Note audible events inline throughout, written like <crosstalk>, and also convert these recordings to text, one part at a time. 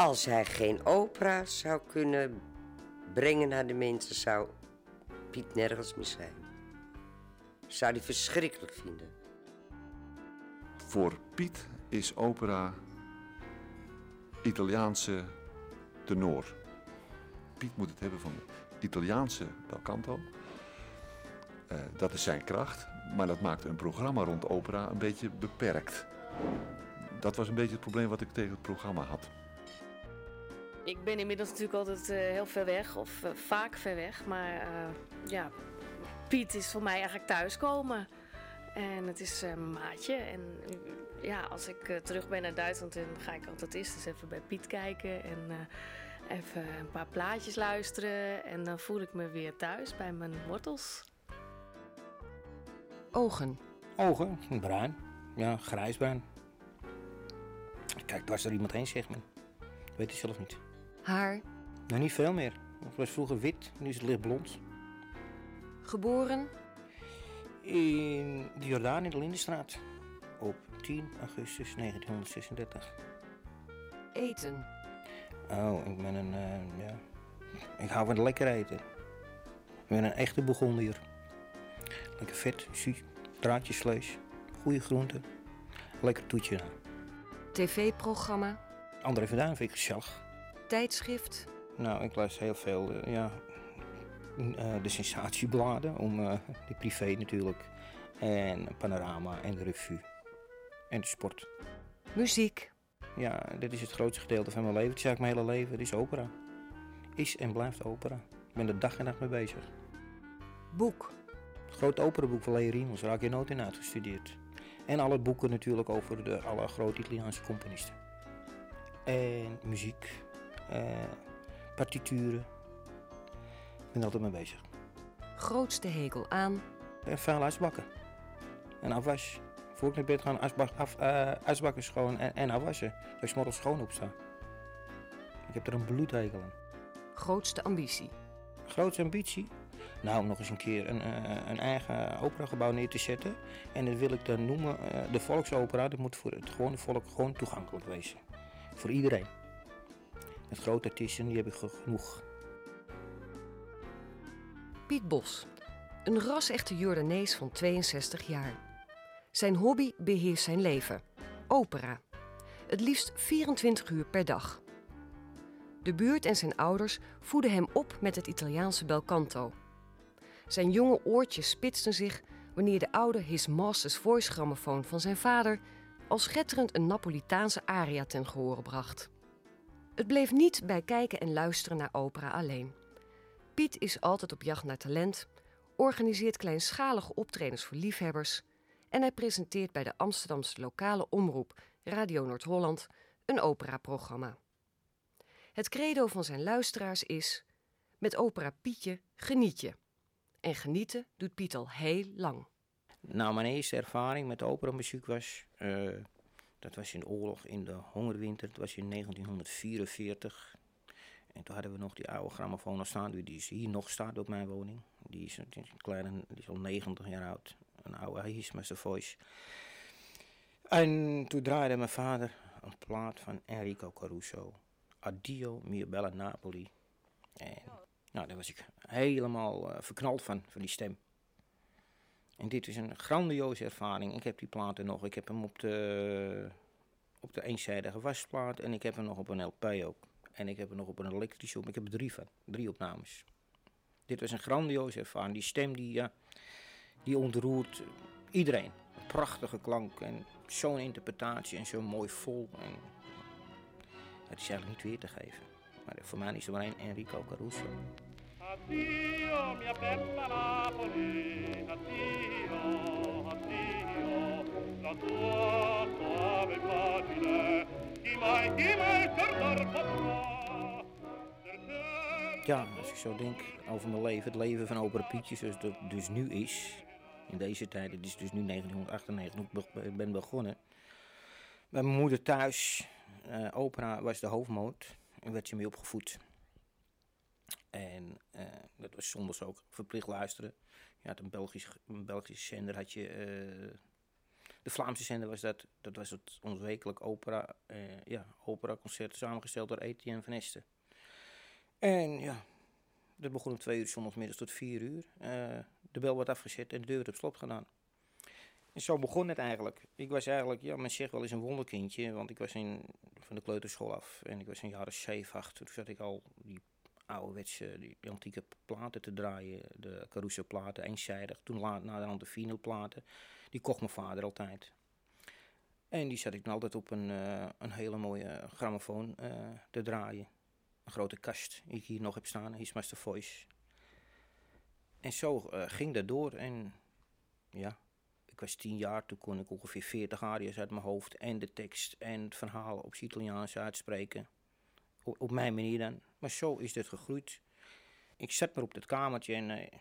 Als hij geen opera zou kunnen brengen naar de mensen, zou Piet nergens meer zijn. Zou hij verschrikkelijk vinden. Voor Piet is opera Italiaanse tenor. Piet moet het hebben van Italiaanse bel canto. Eh, dat is zijn kracht, maar dat maakt een programma rond opera een beetje beperkt. Dat was een beetje het probleem wat ik tegen het programma had. Ik ben inmiddels natuurlijk altijd eh, heel ver weg, of eh, vaak ver weg. Maar eh, ja, Piet is voor mij eigenlijk thuiskomen. En het is mijn maatje. En ja, als ik eh, terug ben naar Duitsland, dan ga ik altijd eerst eens even bij Piet kijken. En eh, even een paar plaatjes luisteren. En dan voel ik me weer thuis bij mijn wortels. Ogen. Ogen, bruin. Ja, grijsbruin. Kijk, dwars er iemand heen, zegt men. Weet je zelf niet. Haar. Nou, niet veel meer. Het was vroeger wit, nu is het lichtblond. Geboren. In de Jordaan in de Lindenstraat. Op 10 augustus 1936. Eten. Oh, ik ben een, eh, ja... Ik hou van lekker eten. Ik ben een echte Bourgondier. Lekker vet, draadjesvlees, goede groenten. Lekker toetje. TV-programma. André van Duin vind ik gezellig. Tijdschrift. Nou, ik luister heel veel, eh, ja, eh, de sensatiebladen, om eh, de privé natuurlijk. En Panorama en de revue. En de sport. Muziek. Ja, dit is het grootste gedeelte van mijn leven. Het is eigenlijk mijn hele leven. Het is opera. Is en blijft opera. Ik ben er dag en nacht mee bezig. Boek. Het grote operaboek van Leo Riemels, daar heb ik nooit in uitgestudeerd. En alle boeken natuurlijk over de alle grote Italiaanse componisten. En muziek, partituren. Ik ben er altijd mee bezig. Grootste hekel aan. En vuil asbakken. En afwas. Voor ik naar bed ga, asbak, af, eh, asbakken schoon en, en afwassen. Dat ik 's morgens schoon op sta. Ik heb er een bloedhekel aan. Grootste ambitie. Grootste ambitie? Nou, om nog eens een keer een, eh, een eigen operagebouw neer te zetten. En dat wil ik dan noemen eh, de volksopera. Dat moet voor het gewone volk gewoon toegankelijk wezen. Voor iedereen. Met grote artiesten, die heb ik ge- genoeg. Piet Bos. Een ras-echte Jordanees van 62 jaar. Zijn hobby beheerst zijn leven. Opera. Het liefst 24 uur per dag. De buurt en zijn ouders voeden hem op met het Italiaanse bel canto. Zijn jonge oortjes spitsten zich wanneer de oude His Master's Voice grammofoon van zijn vader al schetterend een Napolitaanse aria ten gehore bracht. Het bleef niet bij kijken en luisteren naar opera alleen. Piet is altijd op jacht naar talent, organiseert kleinschalige optredens voor liefhebbers en hij presenteert bij de Amsterdamse lokale omroep Radio Noord-Holland een operaprogramma. Het credo van zijn luisteraars is: met opera Pietje geniet je. En genieten doet Piet al heel lang. Nou, mijn eerste ervaring met operamuziek was... eh, dat was in oorlog, in de hongerwinter. Dat was in 1944. En toen hadden we nog die oude grammofoon staan. Die is hier nog staat op mijn woning. Die is, is een kleine, die is al 90 jaar oud. Een oude His Master Voice. En toen draaide mijn vader een plaat van Enrico Caruso. Addio mia bella Napoli. En nou, daar was ik helemaal eh, verknald van, van die stem. En dit is een grandioze ervaring. Ik heb die platen nog. Ik heb hem op de, op de eenzijdige wasplaat en ik heb hem nog op een LP ook. En ik heb hem nog op een elektrische op. Ik heb er drie van, drie opnames. Dit was een grandioze ervaring. Die stem die, ja, die ontroert iedereen. Een prachtige klank en zo'n interpretatie en zo mooi vol. En het is eigenlijk niet weer te geven. Maar voor mij is er maar Enrico Caruso. Addio mia bella Napoli, addio, addio, la tua suave immagine, chi mai, chi mai Ja, als ik zo denk over mijn leven, het leven van opera Pietje zoals het dus nu is, in deze tijd, het is dus nu 1998, toen ik be- ben begonnen. Bij mijn moeder thuis, eh, opera was de hoofdmoot en werd je mee opgevoed. En eh, dat was zondags ook verplicht luisteren. Je had een Belgisch, een Belgische zender, had je eh, De Vlaamse zender was dat. Dat was het ons wekelijk opera, eh, ja, operaconcert samengesteld door Etienne van. En ja, dat begon om twee uur zondagsmiddags tot vier uur. De bel werd afgezet en de deur werd op slot gedaan. En zo begon het eigenlijk. Ik was eigenlijk, ja, men zegt wel eens een wonderkindje. Want ik was in, van de kleuterschool af en ik was in jaren 7, 8. Toen zat ik al die ouderwetse, die antieke platen te draaien. De Caruso platen, eenzijdig. Toen laat, na de de vinylplaten. Die kocht mijn vader altijd. En die zat ik dan altijd op een, eh, een hele mooie grammofoon eh, te draaien. Een grote kast die ik hier nog heb staan, His Master Voice. En zo eh, ging dat door en ja, ik was tien jaar, toen kon ik ongeveer 40 aria's uit mijn hoofd en de tekst en het verhaal op het Italiaans uitspreken. Op mijn manier dan. Maar zo is dit gegroeid. Ik zat maar op dat kamertje en eh,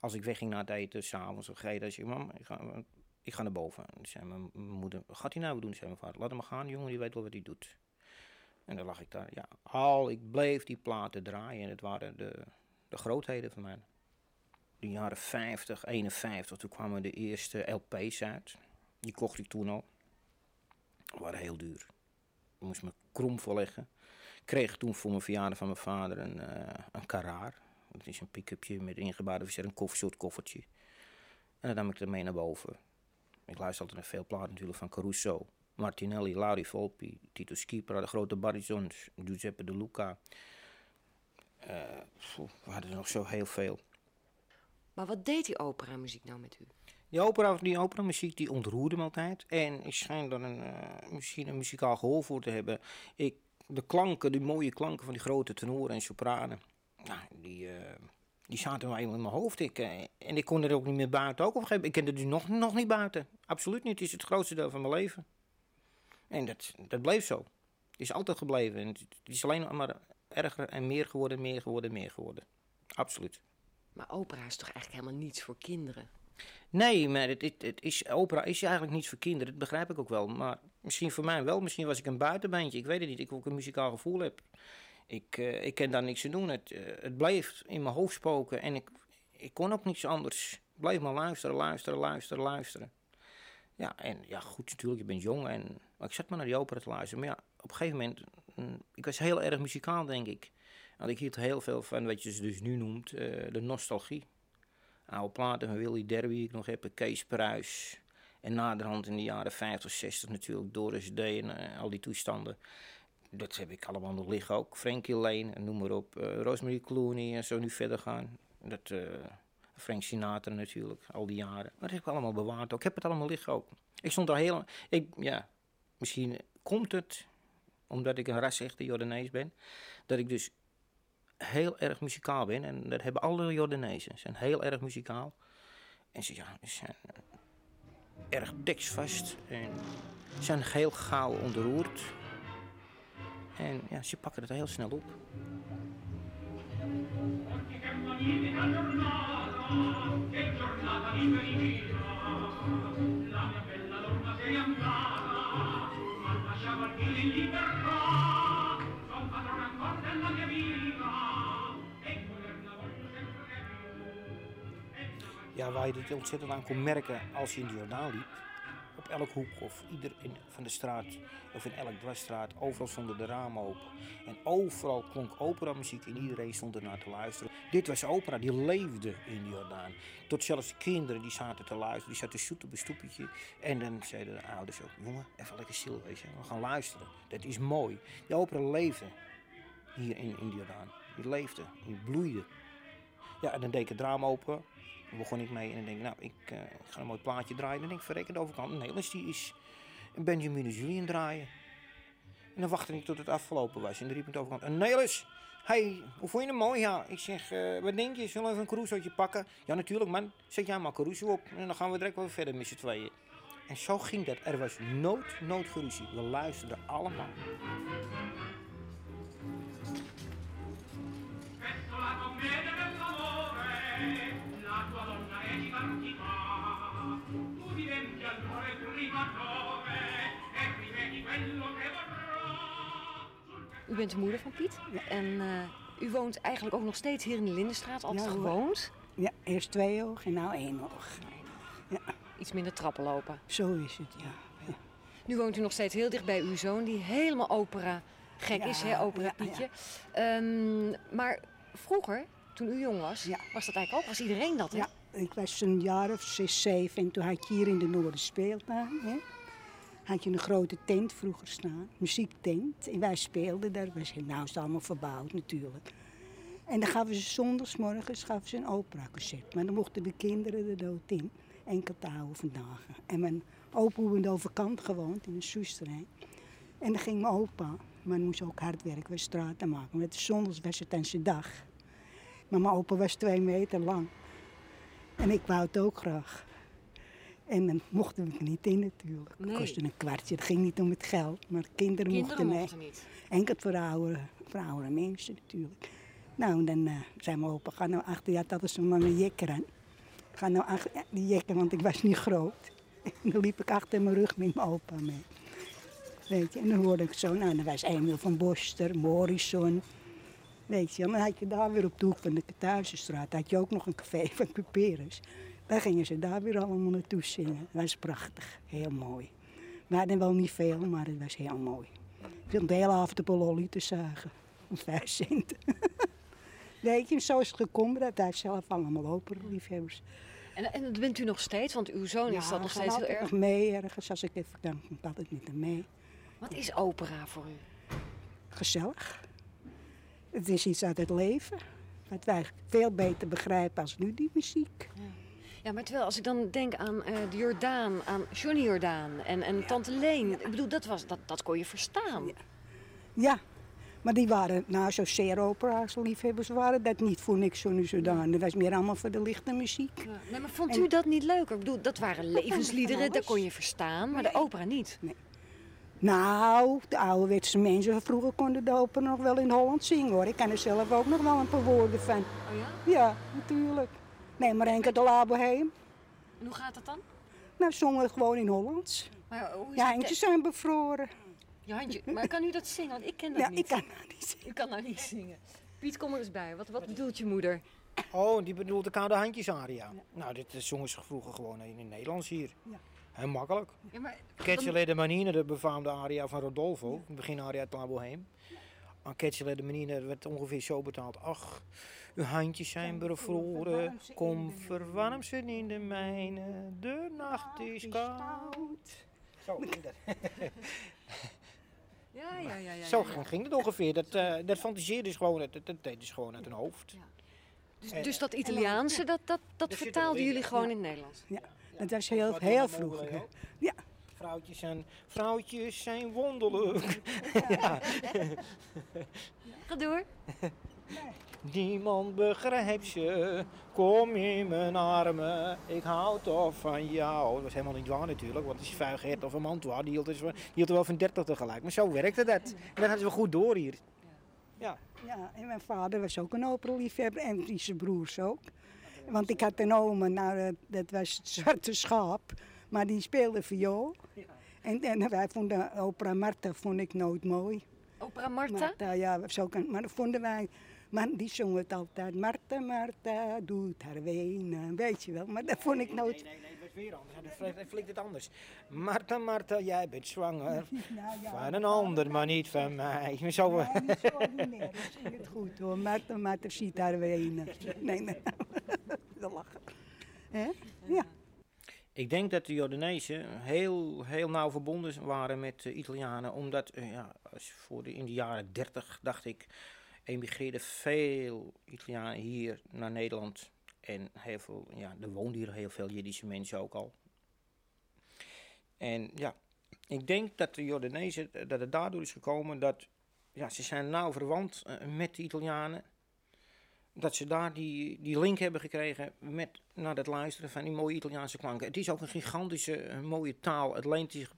als ik wegging na het eten, s'avonds of gegeten, dan zei ik, mam, ik ga, ik ga naar boven. En zei mijn moeder, wat gaat hij nou doen? Zei mijn vader, laat hem gaan, jongen, die weet wel wat hij doet. En dan lag ik daar, ja, al, ik bleef die platen draaien en het waren de, de grootheden van mij. De jaren 50, 51, toen kwamen de eerste LP's uit. Die kocht ik toen al. Die waren heel duur. Ik moest me krom voorleggen. Ik kreeg toen voor mijn verjaardag van mijn vader een, eh een Carrare. Dat is een pick-upje met ingebouwde verster, een koffer, soort koffertje. En dan nam ik er mee naar boven. Ik luister altijd naar veel platen natuurlijk van Caruso. Martinelli, Lauri Volpi, Tito Schipra, de grote baritons, Giuseppe De Luca. We hadden er nog zo heel veel. Maar wat deed die operamuziek nou met u? Die opera, die operamuziek die ontroerde me altijd. En ik schijn er een, eh, misschien een muzikaal gehoor voor te hebben. Ik, de klanken, die mooie klanken van die grote tenoren en sopranen. Nou, die, eh, die zaten nou eenmaal in mijn hoofd. Ik, eh, en ik kon er ook niet meer buiten. Ook op een. Ik kende die nog, nog niet buiten. Absoluut niet. Het is het grootste deel van mijn leven. En dat, dat bleef zo. Het is altijd gebleven. En het is alleen maar erger en meer geworden, meer geworden, meer geworden. Absoluut. Maar opera is toch eigenlijk helemaal niets voor kinderen? Nee, maar het, het, is, opera is eigenlijk niets voor kinderen. Dat begrijp ik ook wel. Maar misschien voor mij wel. Misschien was ik een buitenbeentje. Ik weet het niet. Ik ook een muzikaal gevoel heb. Ik, eh, ik kan daar niks aan doen. Het, eh, het bleef in mijn hoofd spoken. En ik, ik kon ook niets anders. Ik bleef maar luisteren, luisteren, luisteren, luisteren. Ja, en ja, goed, natuurlijk, je bent jong. En, maar ik zat maar naar die opera te luisteren. Maar ja, op een gegeven moment... mm, ik was heel erg muzikaal, denk ik. Want ik hield heel veel van wat je dus nu noemt, eh, de nostalgie oude platen van Willy Derby ik nog heb, Kees Pruis. En naderhand in de jaren 50, 60 natuurlijk Doris D en eh, al die toestanden. Dat heb ik allemaal nog liggen ook. Frankie Lane, en noem maar op. eh, Rosemary Clooney en zo nu verder gaan. Dat, eh, Frank Sinatra natuurlijk, al die jaren. Dat heb ik allemaal bewaard ook. Ik heb het allemaal liggen ook. Ik stond daar heel... Ik, ja, misschien komt het, omdat ik een ras-echte Jordanees ben, dat ik dus heel erg muzikaal ben. En dat hebben alle Jordanezen. Ze zijn heel erg muzikaal. En ze, ja, ze zijn eh, erg deksvast. En zijn heel gauw ontroerd. En ja, ze pakken het heel snel op. Ja, waar je dit ontzettend aan kon merken als je in de Jordaan liep. Op elk hoek of ieder in, van de straat of in elk dwarsstraat, overal stonden de ramen open. En overal klonk operamuziek en iedereen stond ernaar te luisteren. Dit was opera, die leefde in de Jordaan. Tot zelfs de kinderen die zaten te luisteren, die zaten zoet op een stoepetje. En dan zeiden de ouders ook, jongen, even lekker stil wezen, we gaan luisteren. Dat is mooi. Die opera leefde hier in, in de Jordaan. Die leefde, die bloeide. Ja, en dan deed ik het raam open. Begon ik mee en dan denk ik, nou, ik, eh, ik ga een mooi plaatje draaien. En dan denk ik, verrek, de overkant, Nederlands, die is Benjamin en Julian draaien. En dan wachtte ik tot het afgelopen was. En dan riep de overkant, Nelis, hey, hoe vond je hem mooi? Ja, ik zeg, eh, wat denk je, zullen we even een Carusootje pakken? Ja, natuurlijk man, zet jij maar Caruso op. En dan gaan we direct wel verder met z'n tweeën. En zo ging dat. Er was nood, noodgeruzie. We luisterden allemaal. U bent de moeder van Piet. En eh, u woont eigenlijk ook nog steeds hier in de Lindenstraat. Altijd Ja, gewoond. Ja, eerst twee oog en nou één oog. Ja. iets minder trappen lopen. Zo is het, ja. ja. Nu woont u nog steeds heel dicht bij uw zoon, die helemaal opera gek is, hè, opera Pietje. Ehm, maar vroeger, toen u jong was, Ja. was dat eigenlijk ook, was iedereen dat, hè? Ja, ik was een jaar of zes, zeven en toen had je hier in de Noorden speeltuin. Hè? Had je een grote tent vroeger staan, muziektent. En wij speelden daar, was, nou is het allemaal verbouwd natuurlijk. En dan gaven ze zondagsmorgens gaven ze een operaconcert. Maar dan mochten de kinderen er dood in, enkel te houden vandaag. En mijn opa had overkant gewoond, in een soesterij. En dan ging mijn opa, maar moest ook hard werken, was straten maken. De zondags was het aan zijn dag. Maar mijn opa was twee meter lang. En ik wou het ook graag. En dan mochten we er niet in natuurlijk. Het Nee. kostte een kwartje. Het ging niet om het geld, maar kinderen, Kinderen mochten mochten niet. Enkel voor oudere, voor oudere mensen natuurlijk. Nou, en dan eh, zei mijn opa, ga nou achter, ja, dat is zo'n lange jekker aan. Ga nou achter ja, die jekker, want ik was niet groot. <laughs> En dan liep ik achter mijn rug met mijn opa mee. Weet je, en dan hoorde ik zo, nou, dan was Emil van Boster, Morrison. Weet je, en dan had je daar weer op de hoek van de Kathuizenstraat, had je ook nog een café van Cuperus. Daar gingen ze daar weer allemaal naartoe zingen. Dat was prachtig, heel mooi. We hadden wel niet veel, maar het was heel mooi. Ik zat de hele avond een lolly te zuigen. Om vijf cent. <laughs> Weet je, zo is het gekomen dat hij zelf allemaal operaliefhebbers. En, en dat bent u nog steeds, want uw zoon is dat nog steeds heel erg. mee ergens. Als ik even kan, altijd met hem mee. Wat is opera voor u? Gezellig. Het is iets uit het leven. Wat wij veel beter begrijpen als nu die muziek. Ja, maar terwijl als ik dan denk aan eh, de Jordaan, aan Johnny Jordaan en, en Tante Leen. Ik bedoel, dat, was, dat, dat kon je verstaan. Ja. Ja, maar die waren, nou zo zeer opera's liefhebbers waren dat niet voor niks zo nu zo dan. Dat was meer allemaal voor de lichte muziek. Ja. Nee, maar vond En- u dat niet leuker? Ik bedoel, dat waren levensliederen, dat kon je verstaan, maar de opera niet. Nou, de ouderwetse mensen van vroeger konden de opera nog wel in Holland zingen hoor. Ik kan er zelf ook nog wel een paar woorden van. Oh ja? Ja, natuurlijk. Nee, maar enkel de La Bohème. En hoe gaat dat dan? Nou, zongen we gewoon in Hollands. Maar, hoe is Ja, handjes zijn bevroren. Je handje. Maar kan u dat zingen? Want ik ken dat Ja, niet. ik kan dat niet zingen. U kan nou niet zingen. Piet, kom er eens bij. Wat, wat bedoelt je moeder? Oh, die bedoelt de koude handjes aria. Nou, dit zongen ze vroeger gewoon in het Nederlands hier. Ja. Heel makkelijk. Ja, maar, Ketchele de Manine, de befaamde aria van Rodolfo, begin aria uit La Bohème. Aan Ketchele de Manine werd ongeveer zo betaald. Ach, uw handjes zijn bevroren, kom verwarm ze in de mijne, de nacht is koud. Zo ging dat. <laughs> ja, ja, ja. ja, Zo ja. ging, ging het ongeveer. Dat, eh dat fantaseerde ze gewoon, dat, dat deed ze gewoon uit hun hoofd. Dus, dus dat Italiaanse, dat, dat, dat er vertaalden jullie ja. gewoon in het Nederlands? Ja, dat was heel, heel mogelijk, Ja, Vrouwtjes zijn, vrouwtjes zijn wonderlijk. <laughs> Ga door. Niemand begrijpt ze. Kom in mijn armen. Ik hou toch van jou. Dat was helemaal niet waar natuurlijk. Want het is vuigheid of een mantua. Die hield, dus, wel- die hield er wel van 30 tegelijk. Maar zo werkte dat. En dat hadden ze wel goed door hier. Ja. ja, en mijn vader was ook een operaliefhebber en die zijn broers ook. Want ik had een oma, nou, dat, was het zwarte schaap, maar die speelde viool. En, en wij vonden opera Marta vond ik nooit mooi. Opera Marta? Marta, ja, zo kan, maar dat vonden wij. Maar die zong het altijd. Marta, Marta, doet haar wenen. Weet je wel, maar dat vond ik nooit. Nee, nee, nee, het was weer anders. Hij flikt- het anders. Marta, Marta, jij bent zwanger. <laughs> Nou ja, Van een ander, maar niet van mij. Zo, eh, Nee, niet zo ordinair. Dat zing het goed hoor. Marta, Marta, ziet haar wenen. Nee, nee. <laughs> Dat lachen. Hè? Ja. Ik denk dat de Jordanezen heel, heel nauw verbonden waren met de Italianen. Omdat eh, ja, als voor de, in de jaren 30, dacht ik, emigreerden veel Italianen hier naar Nederland. En heel veel, ja, er woonden hier heel veel Jiddische mensen ook al. En ja, ik denk dat de Jordanezen, eh, dat het daardoor is gekomen dat ja, ze zijn nauw verwant eh, met de Italianen. Dat ze daar die, die link hebben gekregen met naar het luisteren van die mooie Italiaanse klanken. Het is ook een gigantische eh, mooie taal. Het leent zich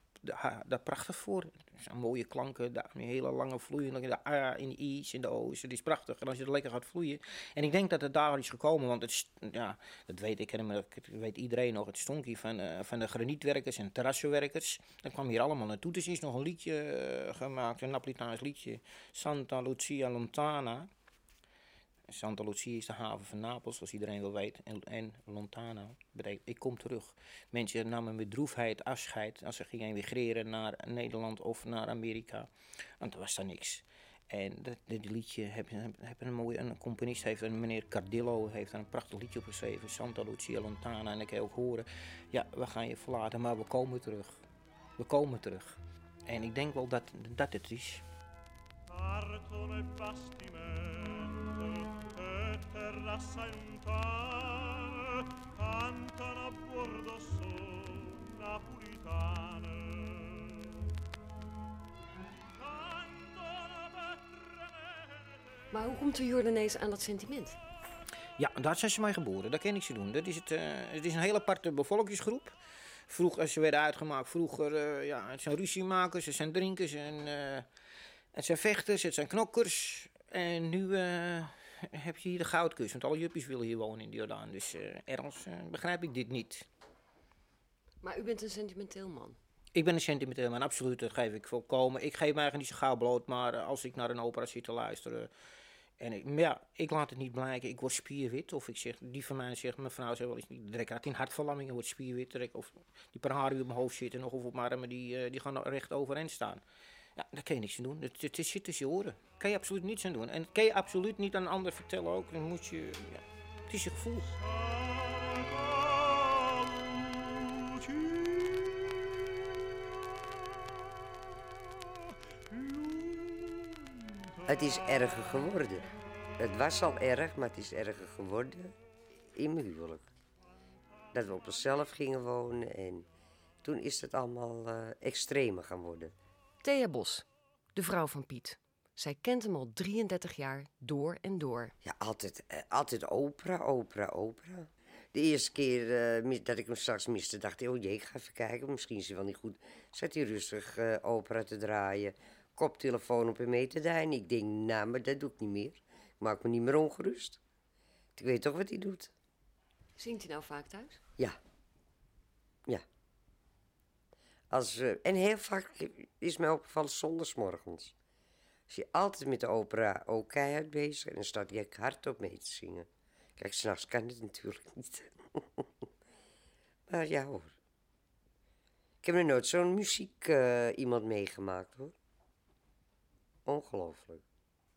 daar prachtig voor. Het zijn mooie klanken, de hele lange vloeiende, de A in de I's en de O's. Het is prachtig en als je het lekker gaat vloeien. En ik denk dat het daar is gekomen, want het, ja, dat weet ik, en weet iedereen nog. Het stonk van, eh, van de granietwerkers en terrassenwerkers. Dat kwam hier allemaal naartoe. Dus er is nog een liedje eh, gemaakt, een Napolitaans liedje. Santa Lucia Lontana. Santa Lucia is de haven van Napels, zoals iedereen wel weet. En, Lontano betekent ik kom terug. Mensen namen met droefheid afscheid als ze gingen emigreren naar Nederland of naar Amerika. Want er was daar niks. En dit liedje heb, heb, een mooie een componist heeft een meneer Cardillo heeft een prachtig liedje op geschreven, Santa Lucia Lontana. En ik kan ook horen, ja, we gaan je verlaten, maar we komen terug. We komen terug. En ik denk wel dat, dat het is. Intane cantano a bordo napolitane. Vetramente Maar hoe komt de Jordanees aan dat sentiment? Ja, daar zijn ze mij geboren. Dat kan ik ze doen. Dat is het, eh, het is een hele aparte bevolkingsgroep. Vroeger, ze werden uitgemaakt, vroeger, eh, ja, het zijn ruziemakers, het zijn drinkers en eh, het zijn vechters, het zijn knokkers. En nu eh, <laughs> heb je hier de goudkus, want alle juppies willen hier wonen in de Jordaan. Dus eh, ergens eh, begrijp ik dit niet. Maar u bent een sentimenteel man. Ik ben een sentimenteel man, absoluut, dat geef ik volkomen. Ik geef me eigenlijk niet zo gauw bloot, maar eh, als ik naar een opera zit te luisteren... En ik, ja, ik laat het niet blijken, ik word spierwit. Of ik zeg, die van mij zegt, mijn vrouw zegt wel eens, direct uit in hartverlamming en word spierwit. Direct, of die paar haren die op mijn hoofd zitten nog, of op mijn armen, die, die gaan recht overeind staan. Ja, daar kan je niks aan doen. Het, het, zit tussen je oren. Daar kan je absoluut niets aan doen. En dat kan je absoluut niet aan ander vertellen ook. Dan moet je, ja, het is je gevoel. Het is erger geworden. Het was al erg, maar het is erger geworden in mijn huwelijk. Dat we op onszelf gingen wonen en toen is het allemaal eh, extremer gaan worden. Thea Bos, de vrouw van Piet. Zij kent hem al 33 jaar door en door. Ja, altijd, eh, altijd opera, opera, opera. De eerste keer eh, dat ik hem straks miste, dacht ik, oh jee, ik ga even kijken. Misschien is hij wel niet goed. Zet hij rustig eh, opera te draaien. Koptelefoon op hem mee te draaien. Ik denk, nou, maar dat doe ik niet meer. Ik maak me niet meer ongerust. Ik weet toch wat hij doet. Zingt hij nou vaak thuis? Ja. Als, eh, en heel vaak is mij opgevallen zondagsmorgens. Als je altijd met de opera ook keihard bezig en dan staat hij ook hardop mee te zingen. Kijk, s'nachts kan het natuurlijk niet. <laughs> maar ja hoor. Ik heb nog nooit zo'n muziek eh, iemand meegemaakt hoor. Ongelooflijk.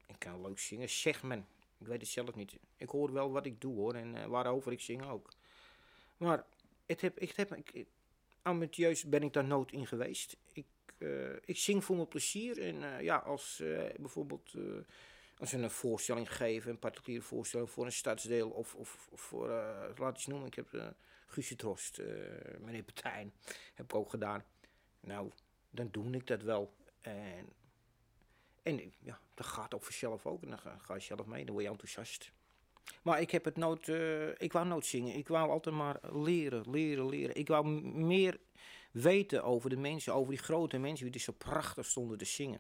Ik kan leuk zingen, zeg men. Ik weet het zelf niet. Ik hoor wel wat ik doe hoor en eh, waarover ik zing ook. Maar het heb, ik heb, ik, amatieus ben ik daar nooit in geweest. Ik, eh, ik zing voor mijn plezier. En eh, ja, als eh, bijvoorbeeld als we een voorstelling geven, een particuliere voorstelling voor een stadsdeel of, of, of voor, laat eens noemen, ik heb uh, Guusje Trost, meneer Partijn, heb ik ook gedaan. Nou, dan doe ik dat wel. En en ik- ja, dat gaat ook vanzelf ook. En dan ga, ga je zelf mee, dan word je enthousiast. Maar ik heb het nooit, eh, ik wou nooit zingen. Ik wou altijd maar leren, leren, leren. Ik wou meer weten over de mensen, over die grote mensen die zo prachtig stonden te zingen.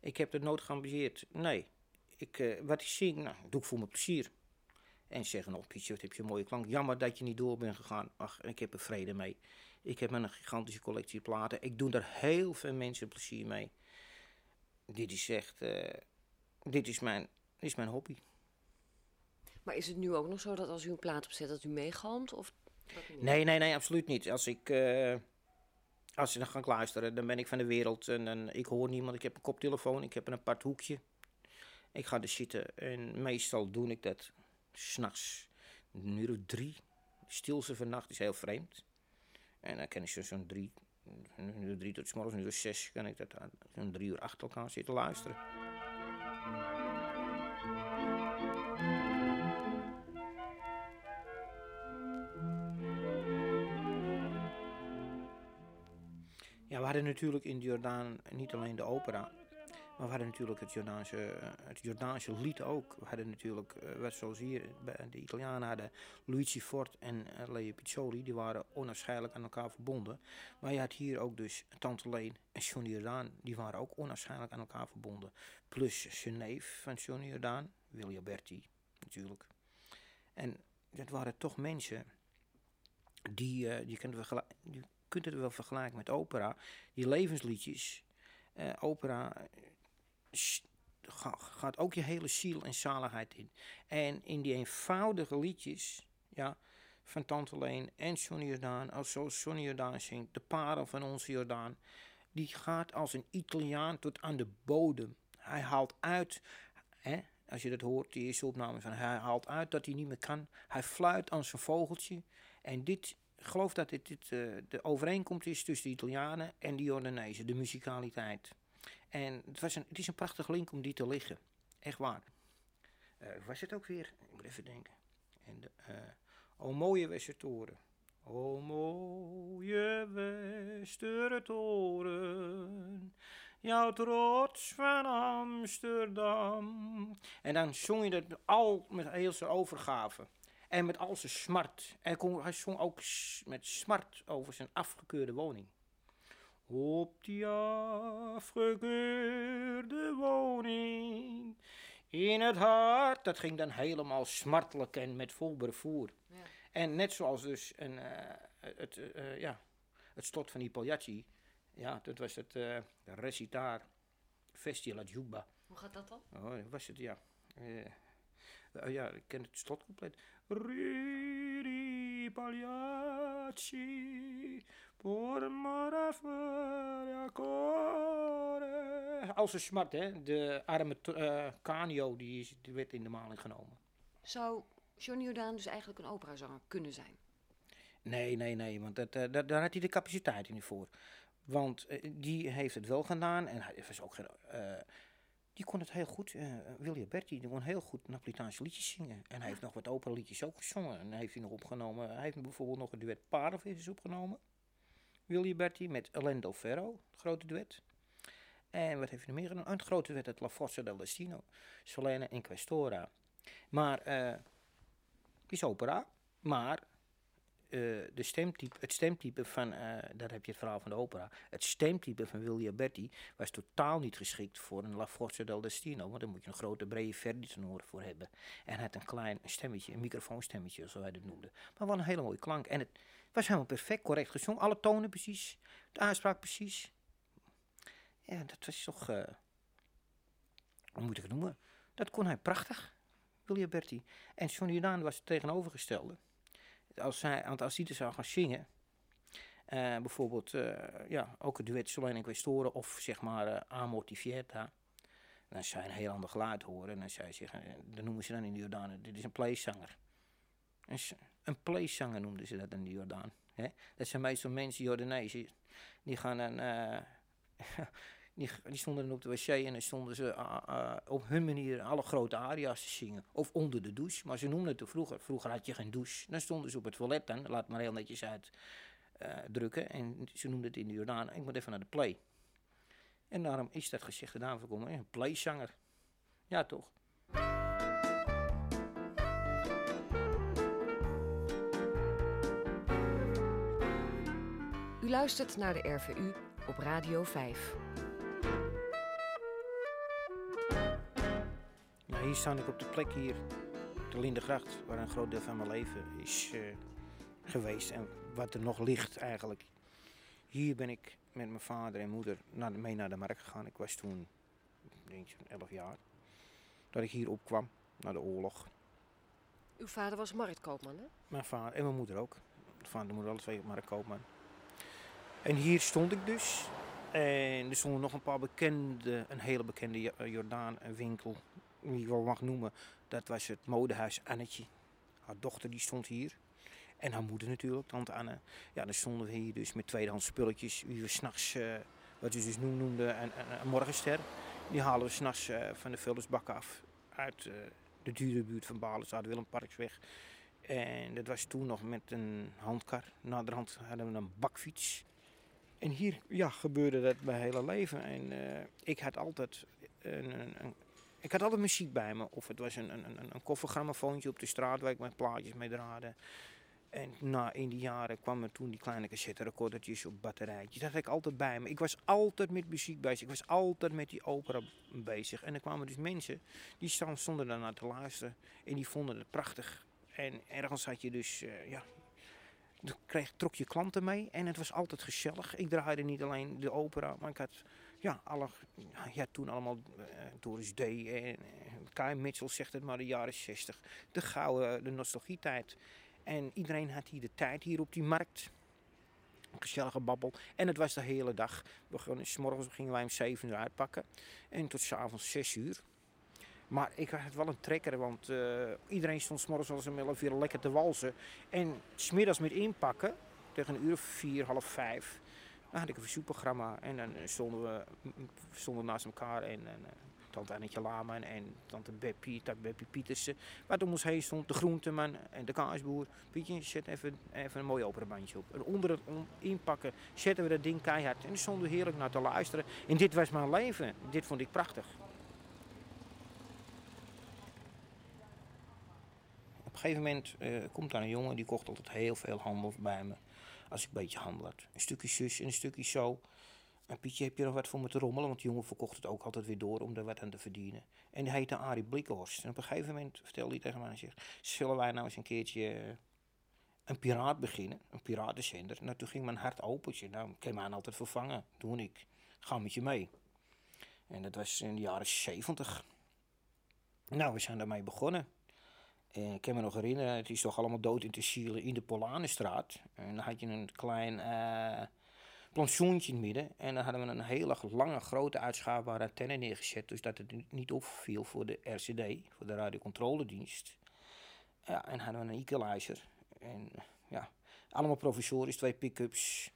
Ik heb het nooit geambieerd. Nee, ik, eh, wat ik zing, nou, doe ik voor mijn plezier. En zeggen, oh Pietje, wat heb je een mooie klank. Jammer dat je niet door bent gegaan. Ach, ik heb er vrede mee. Ik heb een gigantische collectie platen. Ik doe daar heel veel mensen plezier mee. Dit is echt, eh, dit is mijn, dit is mijn hobby. Maar is het nu ook nog zo dat als u een plaat opzet dat u meegalmt? Of? Nee, nee, nee, absoluut niet. Als ik, eh, als ik dan ga luisteren, dan ben ik van de wereld. En, en ik hoor niemand. Ik heb een koptelefoon, ik heb een apart hoekje. Ik ga er zitten en meestal doe ik dat s'nachts. Een uur of drie. Stilste van nacht is heel vreemd. En dan kan ik zo- zo'n drie, een uur drie tot 's een uur zes, kan ik dat zo'n drie uur achter elkaar zitten luisteren. We hadden natuurlijk in Jordaan niet alleen de opera, maar we hadden natuurlijk het Jordaanse, eh, het Jordaanse lied ook. We hadden natuurlijk, eh, zoals hier, bij de Italianen hadden Luigi Fort en eh, Leo Pizzoli, die waren onafscheidelijk aan elkaar verbonden. Maar je had hier ook dus Tante Leen en Johnny Jordaan, die waren ook onafscheidelijk aan elkaar verbonden. Plus zijn neef van Johnny Jordaan, Willy Alberti natuurlijk. En dat waren toch mensen die, eh, je kunt vergela- je kunt het wel vergelijken met opera. Die levensliedjes, eh, opera, gaat ook je hele ziel en zaligheid in. En in die eenvoudige liedjes, ja, van Tante Leen en Johnny Jordaan, als zoals Johnny Jordaan zingt, de parel van onze Jordaan, die gaat als een Italiaan tot aan de bodem. Hij haalt uit, hè, als je dat hoort, die eerste opname van hij haalt uit dat hij niet meer kan. Hij fluit als een vogeltje. En dit, geloof dat dit, dit eh, de overeenkomst is tussen de Italianen en de Jordanezen, de muzikaliteit. En het, was een, het is een prachtig link om die te liggen. Echt waar. Eh, was het ook weer? Ik moet even denken. En de, eh, o mooie Westertoren. O mooie Westertoren. Jouw trots van Amsterdam. En dan zong je dat al met heel zijn overgave. En met al zijn smart. En kon- hij zong ook met smart over zijn afgekeurde woning. Op die afgekeurde woning. In het hart. Dat ging dan helemaal smartelijk en met vol vervoer. En net zoals dus een, eh, het, eh, ja, het slot van die Pagliacci. Ja, dat was het eh Recitar Festival at Juba. Hoe gaat dat dan? Oh, dat was het, ja. Eh, ja, ik ken het slot compleet. Ridi Pagliacci, por mare core. Als een smart, hè. De arme eh Canio, die, is, die werd in de maling genomen. Zou Johnny Jordaan dus eigenlijk een operazanger kunnen zijn? Nee, nee, nee, want dat, eh, daar, daar had hij de capaciteit niet voor. Want die heeft het wel gedaan en hij was ook geen... die kon het heel goed. eh William Berti, die kon heel goed Napolitaanse liedjes zingen. En hij heeft nog wat operaliedjes ook gezongen. En heeft hij nog opgenomen. Hij heeft bijvoorbeeld nog een duet Paardenvissers opgenomen. William Berti met Alendo Ferro, het grote duet. En wat heeft hij nog meer gedaan? Het grote duet, het La Forza del Destino. Solene en Questora. Maar, eh is opera. Maar eh, de stemtype, het stemtype van, eh, daar heb je het verhaal van de opera. Het stemtype van William Berti was totaal niet geschikt voor een La Forza del Destino. Want daar moet je een grote brede verdi voor hebben. En hij had een klein stemmetje, een microfoonstemmetje, zoals wij dat noemden. Maar wel een hele mooie klank. En het was helemaal perfect, correct gezongen. Alle tonen precies, de aanspraak precies. Ja, dat was toch, eh, hoe moet ik het noemen? Dat kon hij prachtig, William Berti. En Johnny Jordaan was het tegenovergestelde als hij, want als er zou gaan zingen, eh, bijvoorbeeld, eh, ja, ook het duet Solene en Questoren of zeg maar uh, Amor dan zou je een heel ander geluid horen. En dan zou je zeggen, dat noemen ze dan in de Jordaan, dit is een playzanger. Een, een playzanger noemden ze dat in de Jordaan. Hè? Dat zijn meestal mensen, Jordanezen, die gaan dan... <laughs> Die, die stonden op de wc en dan stonden ze ah, ah, op hun manier alle grote aria's te zingen. Of onder de douche. Maar ze noemden het vroeger. Vroeger had je geen douche. Dan stonden ze op het toilet dan. Laat maar heel netjes uit eh. En ze noemden het in de Jordaan. Ik moet even naar de play. En daarom is dat gezegd gedaan voorkomen. Een playzanger. Ja, toch? U luistert naar de RVU op Radio 5. Hier sta ik op de plek hier, de Lindegracht, waar een groot deel van mijn leven is eh, geweest en wat er nog ligt eigenlijk. Hier ben ik met mijn vader en moeder naar mee naar de markt gegaan. Ik was toen, ik denk zo'n 11 jaar, dat ik hier opkwam, na de oorlog. Uw vader was marktkoopman, hè? Mijn vader en mijn moeder ook. Mijn vader en moeder alle twee marktkoopman. En hier stond ik dus. En er stonden nog een paar bekende, een hele bekende Jo- Jordaan een winkel, ik wel mag noemen. Dat was het modehuis Annetje. Haar dochter die stond hier. En haar moeder natuurlijk, tante Anne. Ja, dan stonden we hier dus met tweedehands spulletjes. Wie we s'nachts, eh wat we dus noem- noemden, een, morgenster. Die halen we s'nachts eh van de vullersbak af. Uit eh, de dure buurt van Balen, Willem Parksweg. En dat was toen nog met een handkar. Naderhand hadden we een bakfiets. En hier ja, gebeurde dat mijn hele leven. En ik had altijd een, een- ik had altijd muziek bij me. Of het was een, een, een, een op de straat waar ik mijn plaatjes mee draaide. En na in die jaren kwamen toen die kleine cassette recordertjes op batterijtjes. Dat had ik altijd bij me. Ik was altijd met muziek bezig. Ik was altijd met die opera bezig. En er kwamen dus mensen die stonden daarnaar te luisteren. En die vonden het prachtig. En ergens had je dus, eh, ja, kreeg, trok je klanten mee. En het was altijd gezellig. Ik draaide niet alleen de opera, maar ik had ja, alle, ja, toen allemaal uh, Doris D. en uh, Kai Mitchell zegt het maar de jaren 60. De gouden, de nostalgietijd. En iedereen had hier de tijd hier op die markt. Een gezellige babbel. En het was de hele dag. We gingen, s morgens gingen wij om 7 uur uitpakken. En tot s'avonds 6 uur. Maar ik had wel een trekker, want iedereen stond wel eens om 11 uur lekker te walsen. En smiddags met inpakken, tegen een uur of vier, half vijf, dan had ik een verzoekprogramma. En dan stonden we stonden naast elkaar en, en uh, tante Annetje Lama en tante Beppie, tante Beppie Pietersen. Waar om ons heen stond de groenteman en de kaasboer. Pietje, zet even, even een mooi operabandje op. En onder het inpakken zetten we dat ding keihard. En stonden heerlijk naar te luisteren. En dit was mijn leven. Dit vond ik prachtig. Op een gegeven moment uh, komt daar een jongen die kocht altijd heel veel handel bij me. Als ik een beetje handel had. Een stukje zus en een stukje zo. En Pietje, heb je nog wat voor me te rommelen? Want de jongen verkocht het ook altijd weer door om er wat aan te verdienen. En die heette Arie Blikkenhorst. En op een gegeven moment vertelde hij tegen mij: zegt, Zullen wij nou eens een keertje een piraat beginnen? Een piratenzender. Nou, toen ging mijn hart open. Nou, ik kan mij altijd vervangen. Doe ik. Ga met je mee. En dat was in de jaren 70. Nou, we zijn daarmee begonnen. En ik kan me nog herinneren, het is toch allemaal dood in te zielen in de Polanenstraat. En dan had je een klein uh, plantsoentje in het midden. En dan hadden we een hele lange, grote uitschaafbare antenne neergezet. Dus dat het niet opviel voor de RCD, voor de radiocontroledienst. Ja, en hadden we een equalizer. En ja, allemaal provisorisch, twee pick-ups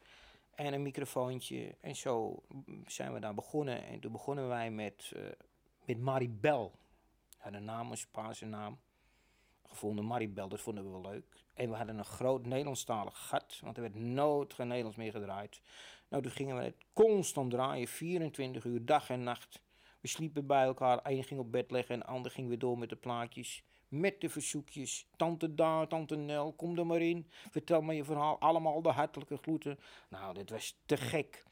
en een microfoontje. En zo zijn we daar begonnen. En toen begonnen wij met, uh, met Maribel. De naam is Spaanse naam gevonden. Maribel, dat vonden we wel leuk. En we hadden een groot Nederlandstalig gat, want er werd nooit geen Nederlands meer gedraaid. Nou, toen gingen we het constant draaien, 24 uur, dag en nacht. We sliepen bij elkaar, één ging op bed leggen en de ander ging weer door met de plaatjes. Met de verzoekjes. Tante daar, tante Nel, kom er maar in. Vertel me je verhaal. Allemaal de hartelijke groeten. Nou, dit was te gek.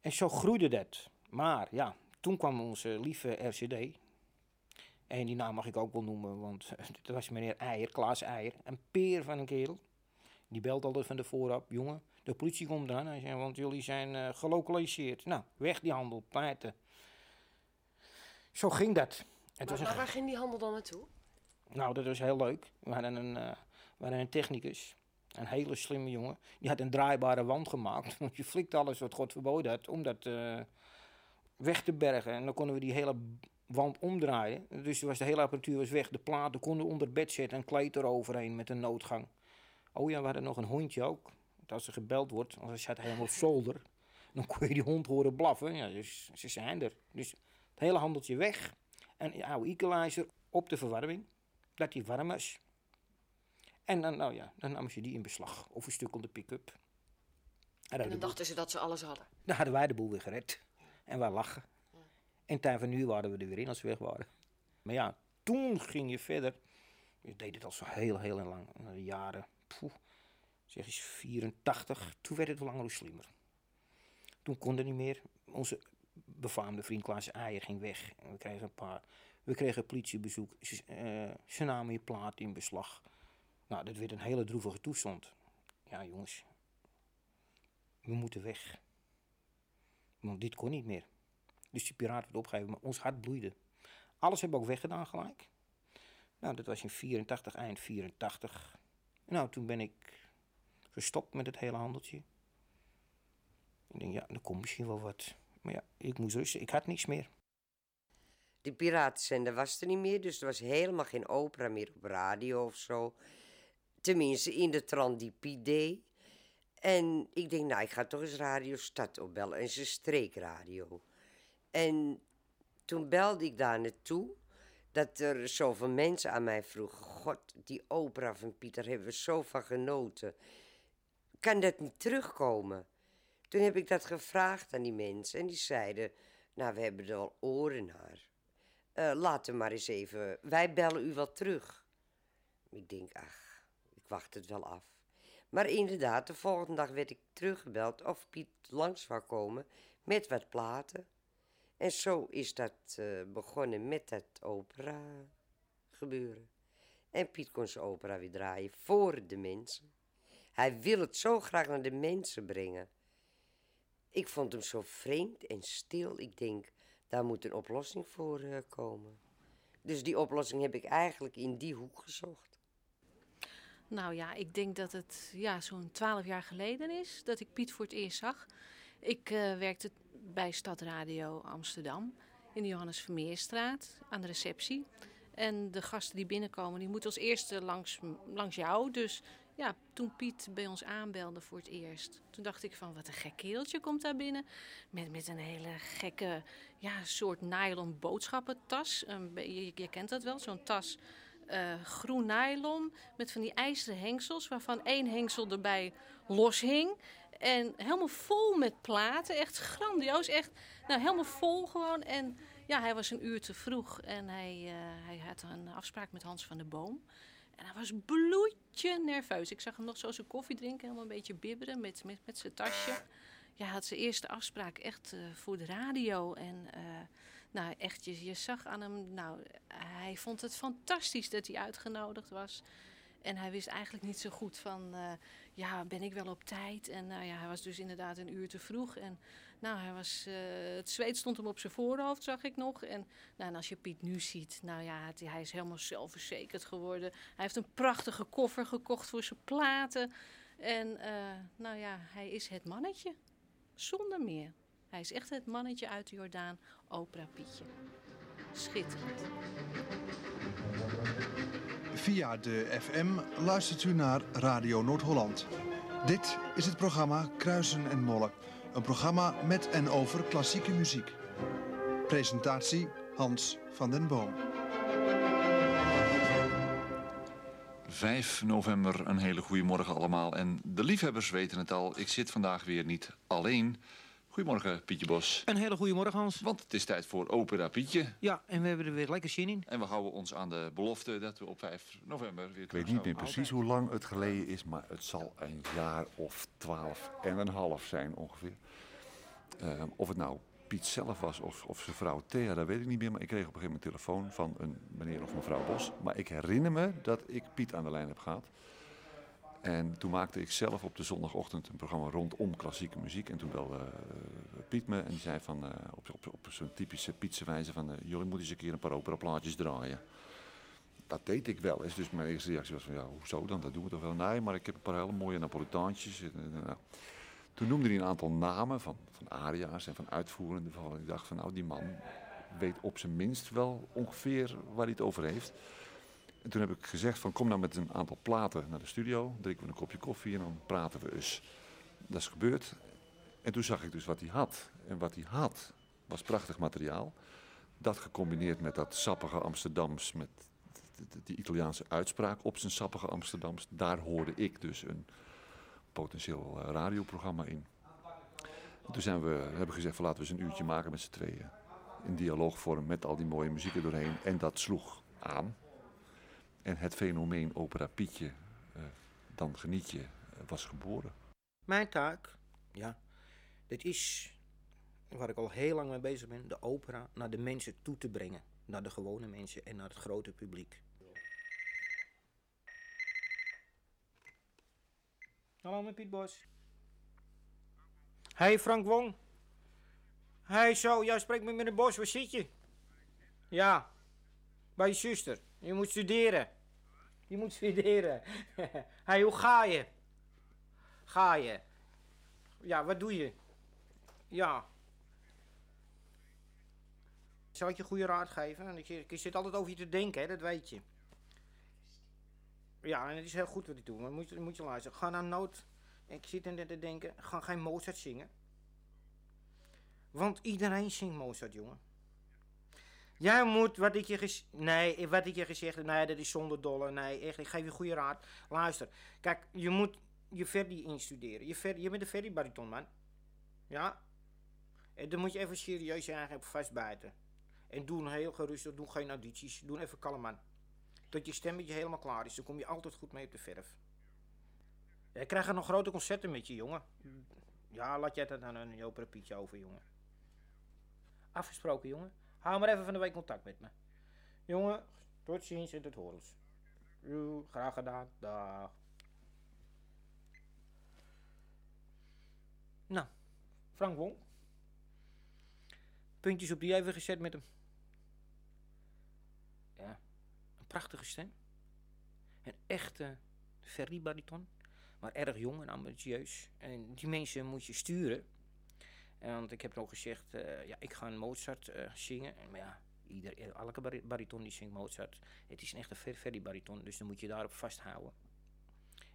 En zo groeide dat. Maar ja, toen kwam onze lieve RCD, en die naam mag ik ook wel noemen, want <laughs> dat was meneer Eier, Klaas Eier. Een peer van een kerel. Die belt altijd van de vooraf, jongen, de politie komt eraan. Hij zei, want jullie zijn uh, gelokaliseerd. Nou, weg die handel, paarden. Zo ging dat. Het maar, was maar waar ging die handel dan naartoe? Nou, dat was heel leuk. We hadden een, uh, we hadden een technicus, een hele slimme jongen. Die had een draaibare wand gemaakt. <laughs> Want je flikt alles wat God verboden had om dat uh, weg te bergen. En dan konden we die hele wand omdraaien. Dus was de hele apparatuur was weg. De platen konden onder bed zetten en kleed eroverheen met een noodgang. Oh ja, we hadden nog een hondje ook. Als er gebeld wordt, als hij zat helemaal op zolder, dan kon je die hond horen blaffen. Ja, dus ze zijn er. Dus het hele handeltje weg. En een oude equalizer op de verwarming, dat die warm is. En dan, nou ja, dan namen ze die in beslag. Of een stuk onder pick-up. En, en dan dachten ze dat ze alles hadden. Dan hadden wij de boel weer gered. En wij lachen. En tijd van nu waren we er weer in als we weg waren. Maar ja, toen ging je verder. Je deed het al zo heel, heel lang. De jaren, zeg eens 84. Toen werd het wel langer slimmer. Toen kon het niet meer. Onze befaamde vriend Klaas Eier ging weg. We kregen een paar. We kregen politiebezoek. Ze, uh, ze namen je plaat in beslag. Nou, dat werd een hele droevige toestand. Ja, jongens. We moeten weg. Want dit kon niet meer. Dus die piraat werd opgegeven, maar ons hart bloeide. Alles hebben we ook weggedaan gelijk. Nou, dat was in 84, eind 84. Nou, toen ben ik gestopt met het hele handeltje. Ik denk, ja, er komt misschien wel wat. Maar ja, ik moest rusten. Ik had niks meer. Die piratenzender was er niet meer, dus er was helemaal geen opera meer op radio of zo. Tenminste, in de deed. En ik denk, nou, ik ga toch eens Radio Stad opbellen. En ze streekradio. En toen belde ik daar naartoe. Dat er zoveel mensen aan mij vroegen. God, die opera van Pieter hebben we zo van genoten. Kan dat niet terugkomen? Toen heb ik dat gevraagd aan die mensen. En die zeiden, nou, we hebben er al oren naar. Uh, laat hem maar eens even, wij bellen u wel terug. Ik denk, ach, ik wacht het wel af. Maar inderdaad, de volgende dag werd ik teruggebeld of Piet langs zou komen met wat platen. En zo is dat uh, begonnen met het opera gebeuren. En Piet kon zijn opera weer draaien voor de mensen. Hij wil het zo graag naar de mensen brengen. Ik vond hem zo vreemd en stil. Ik denk, daar moet een oplossing voor eh, komen. Dus die oplossing heb ik eigenlijk in die hoek gezocht. Nou ja, ik denk dat het ja, zo'n twaalf jaar geleden is dat ik Piet voor het eerst zag. Ik eh, werkte bij Stadradio Amsterdam in de Johannes Vermeerstraat aan de receptie. En de gasten die binnenkomen, die moeten als eerste langs, langs jou. Dus ja, toen Piet bij ons aanbelde voor het eerst, toen dacht ik van wat een gek kereltje komt daar binnen. Met, met een hele gekke ja, soort nylon boodschappentas. Um, je, kent dat wel, zo'n tas uh, groen nylon met van die ijzeren hengsels, waarvan één hengsel erbij los hing. En helemaal vol met platen, echt grandioos, echt nou, helemaal vol gewoon. En ja, hij was een uur te vroeg en hij, uh, hij had een afspraak met Hans van der Boom. En hij was bloedje nerveus. Ik zag hem nog zo zijn koffie drinken, helemaal een beetje bibberen met, met, met zijn tasje. Ja, hij had zijn eerste afspraak echt uh, voor de radio. En uh, nou, echt, je, je zag aan hem, nou, hij vond het fantastisch dat hij uitgenodigd was. En hij wist eigenlijk niet zo goed van, ja, ben ik wel op tijd? En nou ja, hij was dus inderdaad een uur te vroeg. En nou, hij was, uh, het zweet stond hem op zijn voorhoofd, zag ik nog. En, nou, en als je Piet nu ziet, nou ja, hij is helemaal zelfverzekerd geworden. Hij heeft een prachtige koffer gekocht voor zijn platen. En uh, nou ja, hij is het mannetje. Zonder meer. Hij is echt het mannetje uit de Jordaan, opera Pietje. Schitterend. Via de FM luistert u naar Radio Noord-Holland. Dit is het programma Kruisen en Mollen. Een programma met en over klassieke muziek. Presentatie Hans van den Boom. 5 november, een hele goede morgen allemaal. En de liefhebbers weten het al, ik zit vandaag weer niet alleen. Goedemorgen, Pietje Bos. Een hele goede morgen, Hans. Want het is tijd voor Opera Pietje. Ja, en we hebben er weer lekker zin in. En we houden ons aan de belofte dat we op 5 november weer Ik weet niet meer precies hoe lang het geleden is, maar het zal een jaar of twaalf en een half zijn ongeveer. Uh, of het nou Piet zelf was of, of zijn vrouw Thea, dat weet ik niet meer. Maar ik kreeg op een gegeven moment telefoon van een meneer of mevrouw Bos. Maar ik herinner me dat ik Piet aan de lijn heb gehad. En toen maakte ik zelf op de zondagochtend een programma rondom klassieke muziek. En toen belde uh, Piet me en die zei van, uh, op, op, zo'n typische Pietse wijze van... Uh, jullie moeten eens een keer een paar operaplaatjes draaien. Dat deed ik wel eens. Dus mijn eerste reactie was van, ja, hoezo dan? Dat doen we toch wel? Nee, maar ik heb een paar hele mooie Napolitaantjes. En, toen noemde hij een aantal namen van, van aria's en van uitvoerenden. Van, ik dacht van, nou, die man weet op zijn minst wel ongeveer waar hij het over heeft. En toen heb ik gezegd van kom nou met een aantal platen naar de studio. Drinken we een kopje koffie en dan praten we eens. Dat is gebeurd. En toen zag ik dus wat hij had. En wat hij had was prachtig materiaal. Dat gecombineerd met dat sappige Amsterdams, met die Italiaanse uitspraak op zijn sappige Amsterdams. Daar hoorde ik dus een potentieel radioprogramma in. En toen zijn we, hebben we gezegd van laten we eens een uurtje maken met z'n tweeën. In dialoogvorm met al die mooie muziek er doorheen. En dat sloeg aan. En het fenomeen opera Pietje, uh, dan geniet je, uh, was geboren. Mijn taak, ja, dit is waar ik al heel lang mee bezig ben, de opera naar de mensen toe te brengen. Naar de gewone mensen en naar het grote publiek. Hallo, met Piet Bos. Hey Frank Wong. Hey zo, jij spreekt met meneer Bos, waar zit je? Ja, bij je zuster. Je moet studeren. Je moet studeren. <laughs> hey, hoe ga je? Ga je? Ja, wat doe je? Ja. Zal ik je goede raad geven? Ik, zit altijd over je te denken, hè? dat weet je. Ja, en het is heel goed wat ik doe, maar moet, moet je luisteren. Ga naar nood. Ik zit te denken, ga geen Mozart zingen. Want iedereen zingt Mozart, jongen. Jij moet, wat ik je nee, wat ik je gezegd heb, nee, dat is zonder dolle. Nee, echt, ik geef je goede raad. Luister, kijk, je moet je Verdi instuderen. Je, je bent een Verdi-bariton, man. Ja? En dan moet je even serieus eigenlijk vastbijten. En doe heel gerustig, doe geen audities. Doe even kalm, man. Tot je stemmetje helemaal klaar is. Dan kom je altijd goed mee op de verf. Jij krijgt nog grote concerten met je, jongen. Ja, laat jij dat aan een Joop over, jongen. Afgesproken, jongen. Hou maar even van de week contact met me. Jongen, tot ziens en tot horens. Graag gedaan. Dag. Nou, Frank Wong. Puntjes op die even gezet met hem. Ja, een prachtige stem. Een echte ferry-bariton. Maar erg jong en ambitieus. En die mensen moet je sturen. En want ik heb ook gezegd, eh, ja, ik ga een Mozart eh, zingen. En, maar ja, ieder, elke bari- bariton die zingt Mozart. Het is een echte fer- ferry-bariton, dus dan moet je daarop vasthouden.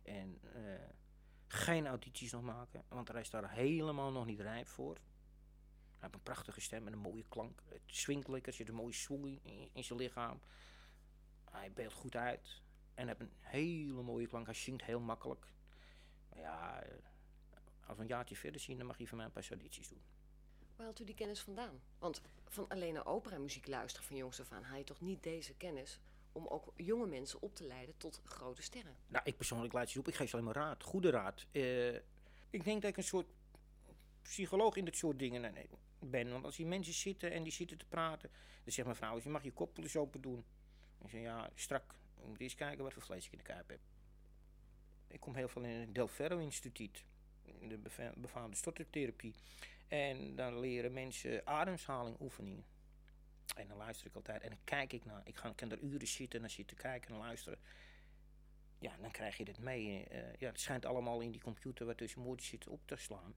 En eh, geen audities nog maken, want hij is daar helemaal nog niet rijp voor. Hij heeft een prachtige stem en een mooie klank. Het swingt lekker, er zit een mooie swing in, zijn lichaam. Hij beeldt goed uit. En heeft een hele mooie klank. Hij zingt heel makkelijk. Maar ja, eh, als we een jaartje verder zien, dan mag hij van mij een paar audities doen. Waar haalt u die kennis vandaan? Want van alleen naar operamuziek luisteren van jongs af aan haal je toch niet deze kennis om ook jonge mensen op te leiden tot grote sterren? Nou, ik persoonlijk laat ze op. Ik geef ze alleen maar raad. Goede raad. Eh, ik denk dat ik een soort psycholoog in dit soort dingen ben. Want als die mensen zitten en die zitten te praten... dan zegt mijn vrouw, je mag je kop eens open doen. Ik zeg, ja, strak. Je moet eerst kijken wat voor vlees ik in de kuip heb. Ik kom heel veel in het Del Ferro Instituut. De befaamde stottertherapie. En dan leren mensen ademhaling oefeningen. En dan luister ik altijd en dan kijk ik naar. Ik ga, kan er uren zitten en dan zitten kijken en luisteren. Ja, dan krijg je dit mee. Eh, ja, het schijnt allemaal in die computer wat tussen moordjes zit op te slaan.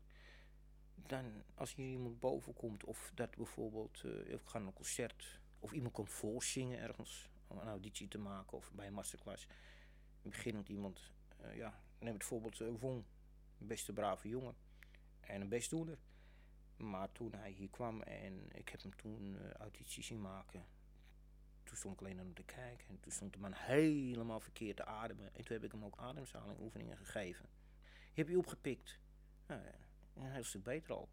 Dan, als hier iemand boven komt, of dat bijvoorbeeld, eh ik ga naar een concert, of iemand komt voorzingen ergens, om een auditie te maken, of bij een masterclass. Beginnend iemand, eh, ja, neem het voorbeeld uh, Wong, beste brave jongen en een bestdoener. Maar toen hij hier kwam en ik heb hem toen uh, auditie zien maken, toen stond ik alleen naar hem te kijken. En toen stond de man helemaal verkeerd te ademen. En toen heb ik hem ook ademhalingoefeningen gegeven. Heb je opgepikt. Nou, een heel stuk beter al.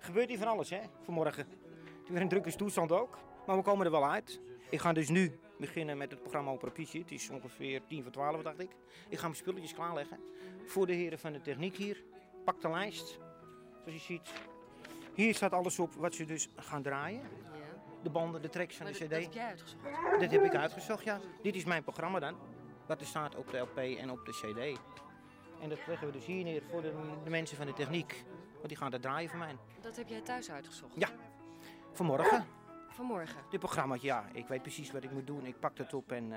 Gebeurt hier van alles, hè, vanmorgen. Het is weer een drukke toestand ook. Maar we komen er wel uit. Ik ga dus nu beginnen met het programma Opera Pietje. Het is ongeveer tien voor twaalf, dacht ik. Ik ga mijn spulletjes klaarleggen. Voor de heren van de techniek hier. Pak de lijst. Zoals je ziet. Hier staat alles op wat ze dus gaan draaien. De banden, de tracks van de cd. dat heb jij uitgezocht. Dat heb ik uitgezocht, ja. Dit is mijn programma dan. Wat er staat op de LP en op de CD. En dat leggen we dus hier neer voor de, de mensen van de techniek. Want die gaan dat draaien voor mij. Dat heb jij thuis uitgezocht? Ja. Vanmorgen. Vanmorgen? Dit programma, ja. Ik weet precies wat ik moet doen. Ik pak dat op en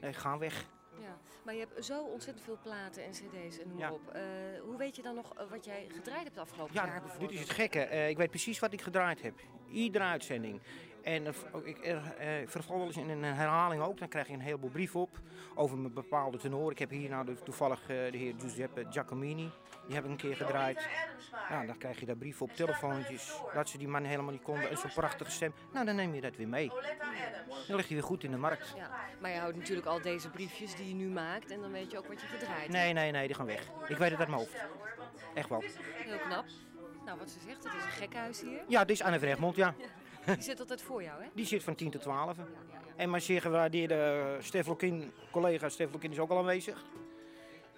ik ga weg. Ja, maar je hebt zo ontzettend veel platen en cd's en noem maar Ja. op. Eh, hoe weet je dan nog eh, wat jij gedraaid hebt de afgelopen Ja, jaar dit bijvoorbeeld? is het gekke. Ik weet precies wat ik gedraaid heb. Iedere uitzending. En eh, ook ik eh, eh, verval wel eens in een herhaling ook. Dan krijg je een heleboel brief op over een bepaalde tenor. Ik heb hier nou de- toevallig eh, de heer Giuseppe Giacomini. Die heb ik een keer gedraaid. Ja, dan krijg je daar brief op, telefoontjes. Dat ze die man helemaal niet konden. En zo'n prachtige stem. Nou, dan neem je dat weer mee. Dan lig je weer goed in de markt. Ja, maar je houdt natuurlijk al deze briefjes die je nu maakt en dan weet je ook wat je gedraaid Nee, nee, nee, die gaan weg. Ik weet het uit mijn hoofd. Echt wel. Heel knap. Nou, wat ze zegt, het is een gekhuis hier. Ja, dit is Anne Vreegmond, ja. Die zit altijd voor jou, hè? Die zit van 10 tot 12. En mijn zeer gewaardeerde Stef Lokin, collega Stef Lokin is ook al aanwezig.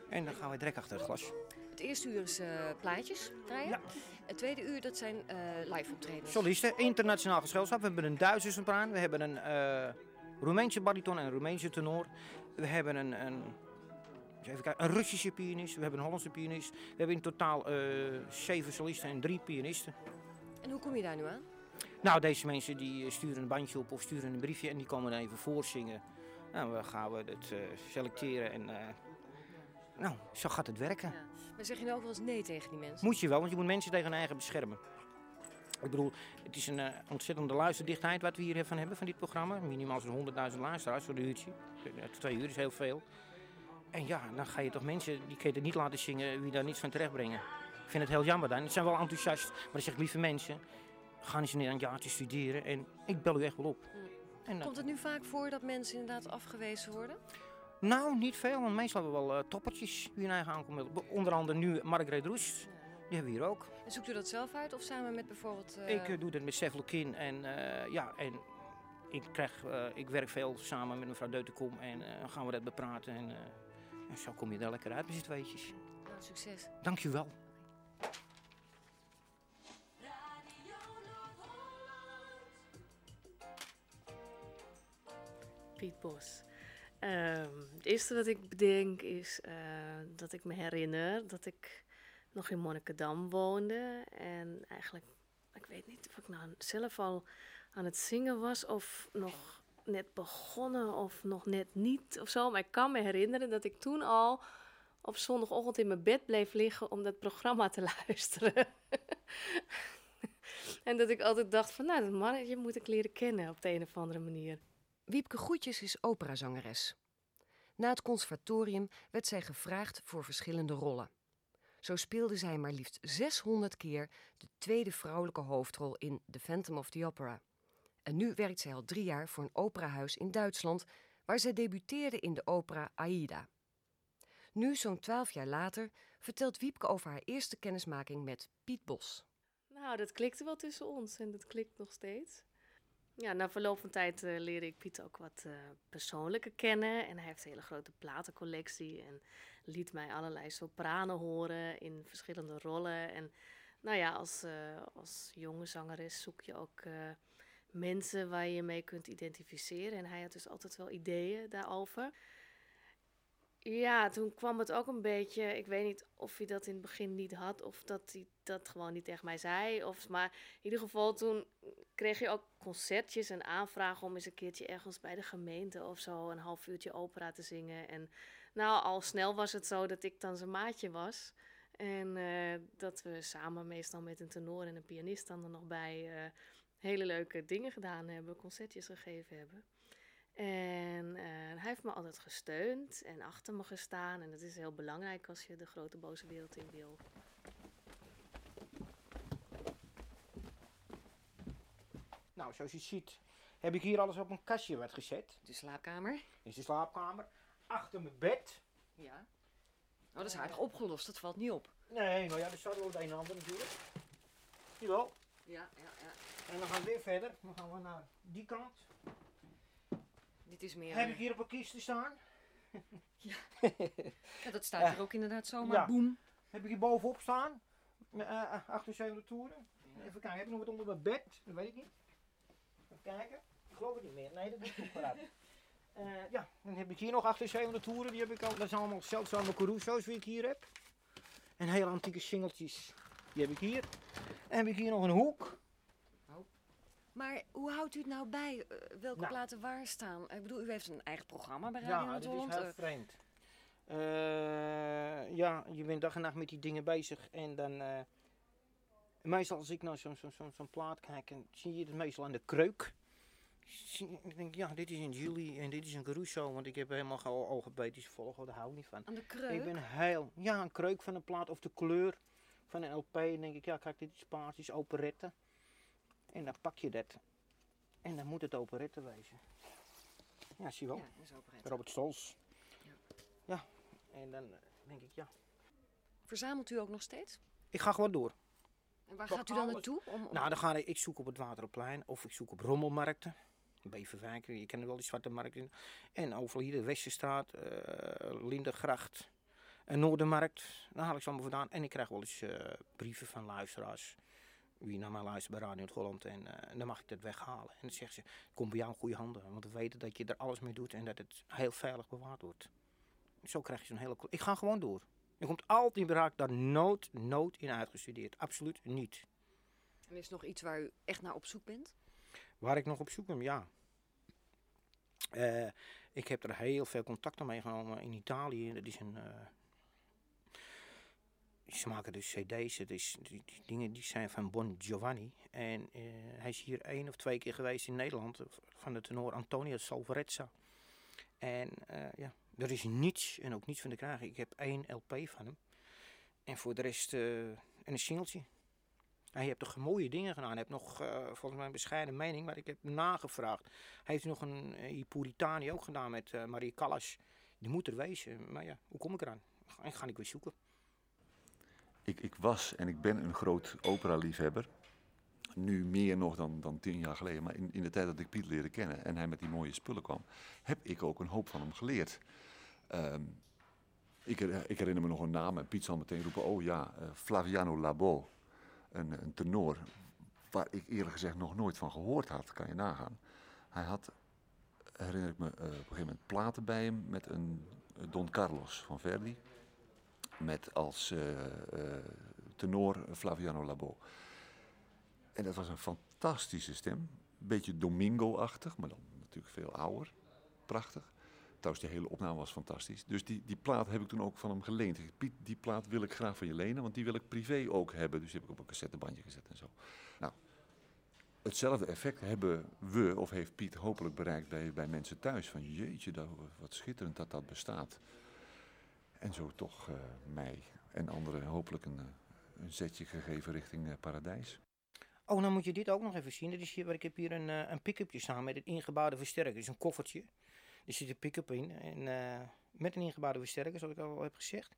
En dan gaan we direct achter het glas. Het eerste uur is eh, plaatjes draaien. Het tweede uur, dat zijn eh, live optredens. Solisten, internationaal gezelschap. We hebben een Duitse sopraan, we hebben een eh Roemeense bariton en een Roemeense tenor. We hebben een, een, eens even kijken, een Russische pianist, we hebben een Hollandse pianist. We hebben in totaal zeven solisten en drie pianisten. En hoe kom je daar nu aan? Nou, deze mensen die eh, sturen een bandje op of sturen een briefje en die komen dan even voorzingen. Nou, dan gaan we het eh, selecteren en eh, nou, zo gaat het werken. Maar zeg je nou ook wel eens nee tegen die mensen? Moet je wel, want je moet mensen tegen hun eigen beschermen. Ik bedoel, het is een ontzettende luisterdichtheid wat we hier van hebben, van dit programma. Minimaal zo'n 100.000 luisteraars voor een uurtje. Twee uur is heel veel. En ja, dan ga je toch mensen, die kun je er niet laten zingen, wie daar niets van terecht brengen. Ik vind het heel jammer dan. Ze zijn wel enthousiast, maar dan zeg ik, lieve mensen, ga eens een jaartje studeren en ik bel u echt wel op. En, eh, Komt het nu vaak voor dat mensen inderdaad afgewezen worden? Nou, niet veel, want meestal hebben we wel eh, toppertjes die hun eigen aankomen. Onder andere nu Margreet Roest, die hebben we hier ook. En zoekt u dat zelf uit of samen met bijvoorbeeld... eh, Ik eh, doe dat met Seflekin en ja, en ik, krijg, ik werk veel samen met mevrouw Deutenkom en dan gaan we dat bepraten en, en zo kom je er lekker uit met z'n tweetjes. nou, succes. Dank Bos. Ehm, het eerste wat ik bedenk is eh, dat ik me herinner dat ik nog in Monnikendam woonde. En eigenlijk, ik weet niet of ik nou zelf al aan het zingen was of nog net begonnen of nog net niet of zo. Maar ik kan me herinneren dat ik toen al op zondagochtend in mijn bed bleef liggen om dat programma te <laughs> luisteren. en dat ik altijd dacht van, nou, dat mannetje moet ik leren kennen op de een of andere manier. Wiepke Goedjes is operazangeres. Na het conservatorium werd zij gevraagd voor verschillende rollen. Zo speelde zij maar liefst 600 keer de tweede vrouwelijke hoofdrol in The Phantom of the Opera. En nu werkt zij al drie jaar voor een operahuis in Duitsland, waar zij debuteerde in de opera Aida. Nu, zo'n twaalf jaar later, vertelt Wiepke over haar eerste kennismaking met Piet Bos. Nou, dat klikte wel tussen ons en dat klikt nog steeds. Ja, na verloop van tijd uh, leerde ik Piet ook wat uh, persoonlijker kennen. En hij heeft een hele grote platencollectie en liet mij allerlei sopranen horen in verschillende rollen. En nou ja, als, uh, als jonge zangeres zoek je ook mensen waar je mee kunt identificeren. En hij had dus altijd wel ideeën daarover. Ja, toen kwam het ook een beetje. Ik weet niet of hij dat in het begin niet had of dat hij dat gewoon niet tegen mij zei. Of, maar in ieder geval, toen kreeg je ook concertjes en aanvragen om eens een keertje ergens bij de gemeente of zo een half uurtje opera te zingen. En nou, al snel was het zo dat ik dan zijn maatje was. En uh, dat we samen, meestal met een tenor en een pianist, dan er nog bij uh, hele leuke dingen gedaan hebben, concertjes gegeven hebben. En uh, hij heeft me altijd gesteund en achter me gestaan. En dat is heel belangrijk als je de grote boze wereld in wil. Nou, zoals je ziet heb ik hier alles op een kastje wat gezet. De slaapkamer? Is de slaapkamer. Achter mijn bed. Ja. Oh, dat is aardig opgelost, dat valt niet op. Nee, nou ja, er staat wel het een en ander natuurlijk. Jawel. Ja, ja, ja. En dan gaan we weer verder. Dan gaan we naar die kant. Is meer... Heb ik hier op een kist staan? <laughs> ja. <laughs> ja, dat staat hier ook inderdaad zomaar. Ja. Boem. Heb ik hier bovenop staan? Uh, 78 toeren. Even kijken, heb ik nog wat onder mijn bed? Dat weet ik niet. Even kijken. Ik geloof het niet meer. Nee, dat moet ik vooruit. Uh, ja, dan heb ik hier nog 78 toeren. Die heb ik al. Dat zijn allemaal zeldzame Caruso's die ik hier heb. En hele antieke singeltjes. Die heb ik hier. En heb ik hier nog een hoek. Maar hoe houdt u het nou bij? Uh, welke nou. platen waar staan? Ik bedoel, u heeft een eigen programma bij Radio Ja, dat Holland. is heel vreemd. Uh, ja, je bent dag en nacht met die dingen bezig. En dan... Uh, meestal als ik naar zo'n zo, zo, zo plaat kijk, en zie je het meestal aan de kreuk. Ik denk, ja, dit is een Julie en dit is een Caruso. Want ik heb helemaal geen alfabetische volgorde, daar hou ik niet van. Aan de kreuk? Ik ben heel... Ja, een kreuk van een plaat of de kleur van een LP. En denk ik, ja, kijk, dit is paars, dit is operette. En dan pak je dat. En dan moet het operette wezen. Ja, zie je wel. Ja, is. Robert Stolz. Ja. ja. En dan denk ik, ja. Verzamelt u ook nog steeds? Ik ga gewoon door. En waar Tot gaat u dan naartoe? Om, om... Nou, dan ga ik, ik zoek op het Waterplein of ik zoek op rommelmarkten. Beverwijk, je kent wel die zwarte markt in. En overal hier de Westerstraat, uh, Lindengracht, en Noordermarkt. Dan haal ik ze allemaal vandaan. En ik krijg wel eens uh, brieven van luisteraars wie naar mij luistert bij Radio Holland en uh, dan mag ik dat weghalen. En dan zegt ze, kom bij jou in goede handen, want we weten dat je er alles mee doet en dat het heel veilig bewaard wordt. Zo krijg je zo'n hele... Ik ga gewoon door. Je komt altijd in beraak daar nooit, nooit in uitgestudeerd. Absoluut niet. En is er nog iets waar u echt naar op zoek bent? Waar ik nog op zoek ben, ja. Uh, ik heb er heel veel contacten mee genomen in Italië. Dat is een... Uh, ze maken dus cd's, het is, die, dingen die zijn van Bon Giovanni. En uh, hij is hier één of twee keer geweest in Nederland van de tenor Antonio Salvarezza. En uh, ja, er is niets en ook niets van te krijgen. Ik heb één LP van hem. En voor de rest uh, een singeltje. Hij heeft toch mooie dingen gedaan. Hij heeft nog, volgens mij een bescheiden mening, maar ik heb nagevraagd. Hij heeft nog een uh, Puritani ook gedaan met Marie Callas. Die moet er wezen. Maar ja, hoe kom ik eraan? En ga ik weer zoeken. Ik, ik, was en ik ben een groot opera-liefhebber. Nu meer nog dan, dan tien jaar geleden. Maar in, in, de tijd dat ik Piet leerde kennen en hij met die mooie spullen kwam, heb ik ook een hoop van hem geleerd. Um, ik, ik, herinner me nog een naam en Piet zal meteen roepen: Oh ja, uh, Flaviano Labo. Een, een tenor waar ik eerlijk gezegd nog nooit van gehoord had, kan je nagaan. Hij had herinner ik me eh, op een gegeven moment platen bij hem met een eh, Don Carlos van Verdi. Met als eh, eh, tenor Flaviano Labo. En dat was een fantastische stem. Beetje Domingo-achtig, maar dan natuurlijk veel ouder. Prachtig. Trouwens, die hele opname was fantastisch. Dus die, die plaat heb ik toen ook van hem geleend. Piet, die plaat wil ik graag van je lenen, want die wil ik privé ook hebben. Dus die heb ik op een cassettebandje gezet en zo. Nou, hetzelfde effect hebben we, of heeft Piet hopelijk bereikt bij, bij mensen thuis. Van jeetje, dat, wat schitterend dat dat bestaat. En zo toch eh, mij en anderen hopelijk een, eh, een zetje gegeven richting eh, paradijs. Oh, dan moet je dit ook nog even zien. Is hier, ik heb hier een, een pick-upje staan met een ingebouwde versterker. Dus een koffertje. Er zit een pick-up in. En met een ingebouwde versterker, zoals ik al heb gezegd.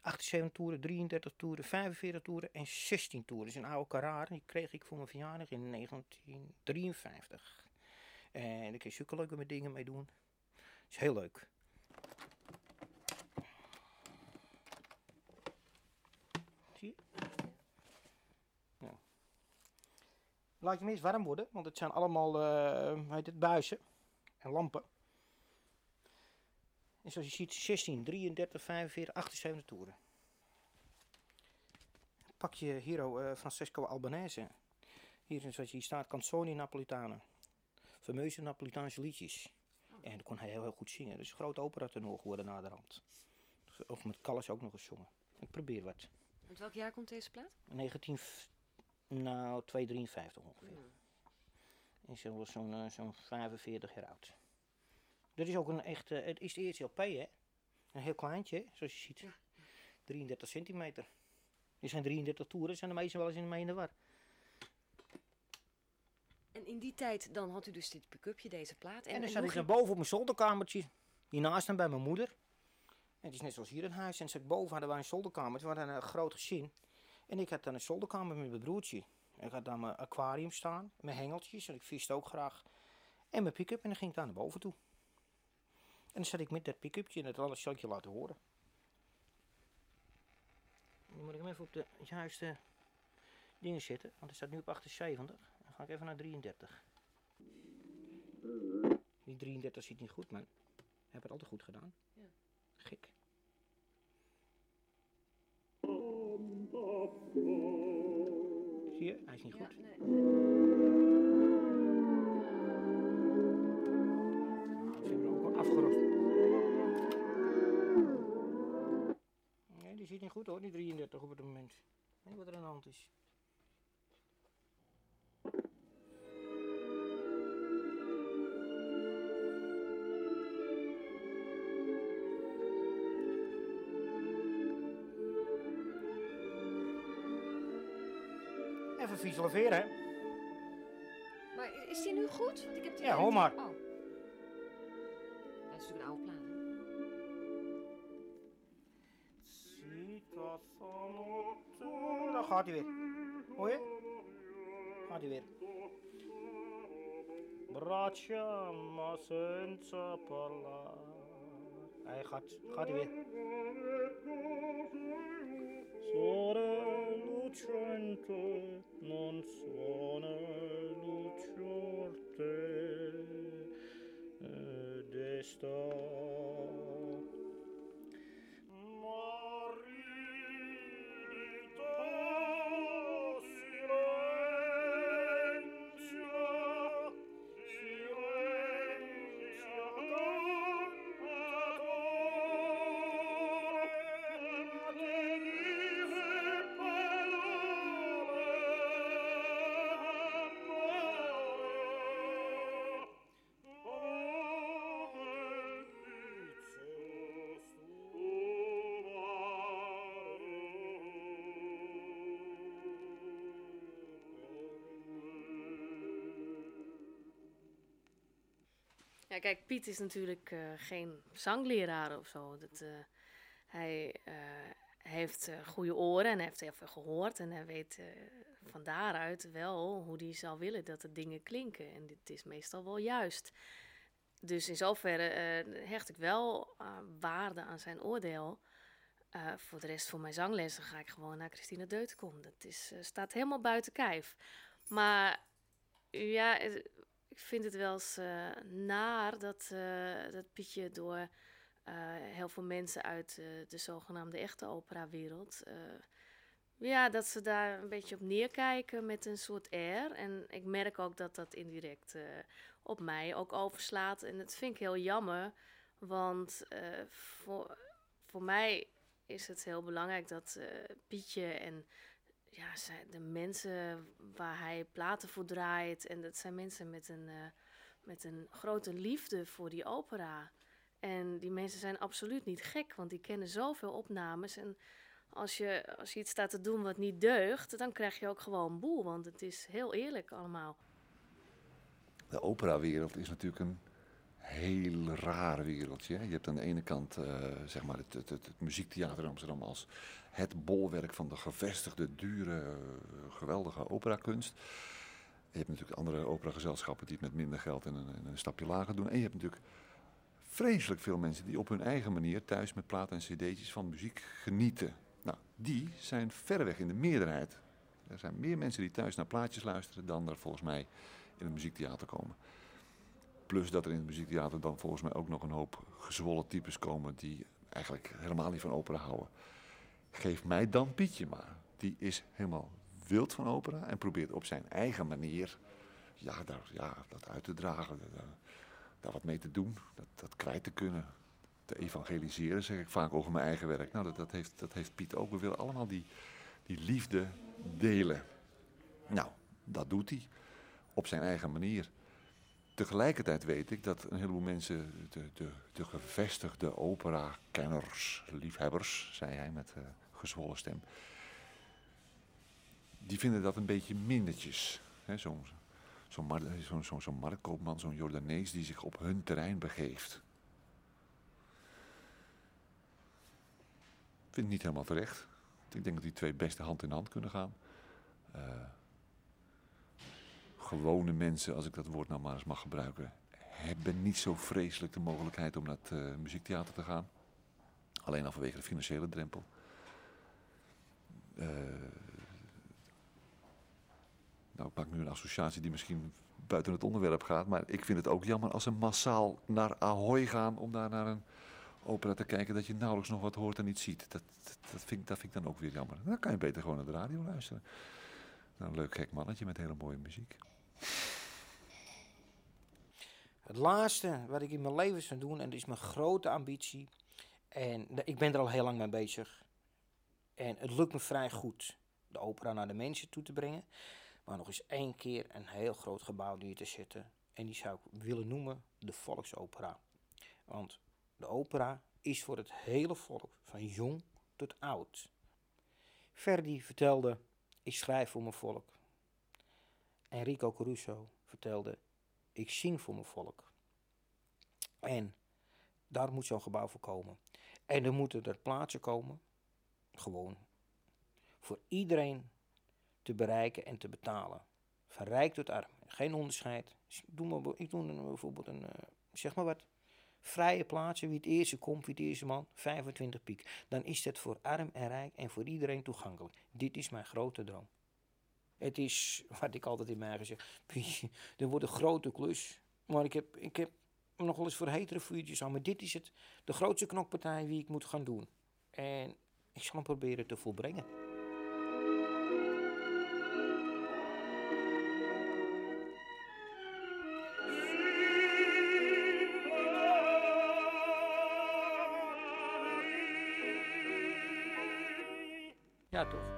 78 toeren, 33 toeren, 45 toeren en 16 toeren. Dat is een oude Carrara. Die kreeg ik voor mijn verjaardag in 1953. En daar kun je zulke leuke dingen mee doen. is heel leuk. Laat je hem eerst warm worden, want het zijn allemaal hoe heet buizen en lampen. En zoals je ziet, 16, 33, 45, 78 toeren. Pak je Hero eh, Francesco Albanese. Hier, zoals je hier staat, Canzoni Napolitane. Fameuze Napolitaanse liedjes. En dat kon hij heel, heel goed zingen. Dus een grote operatenor geworden naderhand. Of met Callas ook nog eens zongen. Ik probeer wat. Uit welk jaar komt deze plaat? 19, nou 253 ongeveer. Is wel zo'n eh, zo'n 45 jaar oud. Dit is ook een echt, het is de eerste LP hè. Een heel kleintje, zoals je ziet. 33 centimeter. Er zijn 33 toeren, zijn de meesten wel eens in in de war. En in die tijd dan had u dus dit pick-upje, deze plaat. En, dan en zat hoe ik naar boven op mijn zolderkamertje. Hiernaast dan bij mijn moeder. Het is net zoals hier een huis. En boven hadden wij een zolderkamer. We hadden een groot gezin. En ik had dan een zolderkamer met mijn broertje. Ik had dan mijn aquarium staan. Mijn hengeltjes. En ik viste ook graag. En mijn pick-up. En dan ging ik daar naar boven toe. En dan zat ik met dat pick-upje. En dat alles zal ik je laten horen. Dan moet ik hem even op de juiste dingen zetten. Want hij staat nu op 78. Dan ga ik even naar 33. Die 33 zit niet goed, man. Ik heb het altijd goed gedaan. Ja. Gek. Zie je? Hij is niet goed. Ze hebben ook wel afgerost. Nee, die zit niet goed hoor, die 33 op het moment. Nee, wat er aan de hand is. Visualiseren, hè? Maar is die nu goed? Want ik heb die Ja, hoor maar. Oh. Dat is natuurlijk een oude plaat. Daar gaat hij weer. Hoor je? Gaat hij weer. Braccia ma senza parlare. Hij gaat, gaat hij weer. Sole lucente non suona luciorte ed eh, è kijk, Piet is natuurlijk eh, geen zangleraar of zo. Dat, eh, hij eh, heeft goede oren en hij heeft heel veel gehoord. En hij weet van daaruit wel hoe hij zou willen dat de dingen klinken. En dit is meestal wel juist. Dus in zoverre hecht ik wel waarde aan zijn oordeel. Voor de rest van mijn zanglessen ga ik gewoon naar Christina Deutenkom. Dat is, staat helemaal buiten kijf. Maar ja, ik vind het wel eens eh, naar dat, eh, dat Pietje door eh, heel veel mensen uit de zogenaamde echte operawereld. ja, dat ze daar een beetje op neerkijken met een soort air. En ik merk ook dat dat indirect op mij ook overslaat. En dat vind ik heel jammer. Want voor, voor mij is het heel belangrijk dat Pietje en ja, de mensen waar hij platen voor draait. En dat zijn mensen met een, eh, met een grote liefde voor die opera. En die mensen zijn absoluut niet gek, want die kennen zoveel opnames. En als je, als je iets staat te doen wat niet deugt, dan krijg je ook gewoon boel. Want het is heel eerlijk allemaal. De operawereld is natuurlijk een heel raar wereldje. Je hebt aan de ene kant eh, zeg maar het, het, het, muziektheater Amsterdam als het bolwerk van de gevestigde, dure, eh, geweldige operakunst. Je hebt natuurlijk andere operagezelschappen die het met minder geld en een, en een stapje lager doen. En je hebt natuurlijk vreselijk veel mensen die op hun eigen manier thuis met platen en cd'tjes van muziek genieten. Nou, die zijn verreweg in de meerderheid. Er zijn meer mensen die thuis naar plaatjes luisteren dan er volgens mij in het muziektheater komen. Plus dat er in het muziektheater dan volgens mij ook nog een hoop gezwollen types komen die eigenlijk helemaal niet van opera houden. Geef mij dan Pietje maar. Die is helemaal wild van opera en probeert op zijn eigen manier ja, daar, ja, dat uit te dragen, daar, daar wat mee te doen, dat, dat kwijt te kunnen. Te evangeliseren, zeg ik vaak over mijn eigen werk. Nou, dat, dat, heeft, dat heeft Piet ook. We willen allemaal die, die liefde delen. Nou, dat doet hij op zijn eigen manier. Tegelijkertijd weet ik dat een heleboel mensen, de, de, de gevestigde opera-kenners, liefhebbers, zei hij met eh, gezwollen stem, die vinden dat een beetje mindertjes. Zo'n mar- zo'n- zo'n- zo'n marktkoopman, zo'n Jordanees die zich op hun terrein begeeft. Ik vind het niet helemaal terecht. Ik denk dat die twee beste hand in hand kunnen gaan. Eh, gewone mensen, als ik dat woord nou maar eens mag gebruiken, hebben niet zo vreselijk de mogelijkheid om naar het eh, muziektheater te gaan. Alleen al vanwege de financiële drempel. Eh, nou, ik maak nu een associatie die misschien buiten het onderwerp gaat, maar ik vind het ook jammer als ze massaal naar Ahoy gaan om daar naar een opera te kijken dat je nauwelijks nog wat hoort en niet ziet. Dat, dat, vind, dat vind ik dan ook weer jammer. Dan kan je beter gewoon naar de radio luisteren. Naar een leuk gek mannetje met hele mooie muziek. Het laatste wat ik in mijn leven zou doen, en dat is mijn grote ambitie. En ik ben er al heel lang mee bezig. En het lukt me vrij goed de opera naar de mensen toe te brengen. Maar nog eens één keer een heel groot gebouw neer te zetten. En die zou ik willen noemen de volksopera. Want de opera is voor het hele volk, van jong tot oud. Verdi vertelde, ik schrijf voor mijn volk. Enrico Caruso vertelde, ik zing voor mijn volk. En daar moet zo'n gebouw voor komen. En er moeten er plaatsen komen, gewoon, voor iedereen te bereiken en te betalen. Van rijk tot arm. Geen onderscheid. Ik doe, maar, ik doe bijvoorbeeld een, eh, zeg maar wat, vrije plaatsen. Wie het eerste komt, wie het eerste man, 25 piek. Dan is dat voor arm en rijk en voor iedereen toegankelijk. Dit is mijn grote droom. Het is, <laughs> wat ik altijd in mij eigen zeg, <laughs> er wordt een grote klus. Maar ik heb, ik heb nog wel eens voor hetere vuurtjes aan. Maar dit is het, de grootste knokpartij die ik moet gaan doen. En ik zal hem proberen te volbrengen. Ja, toch?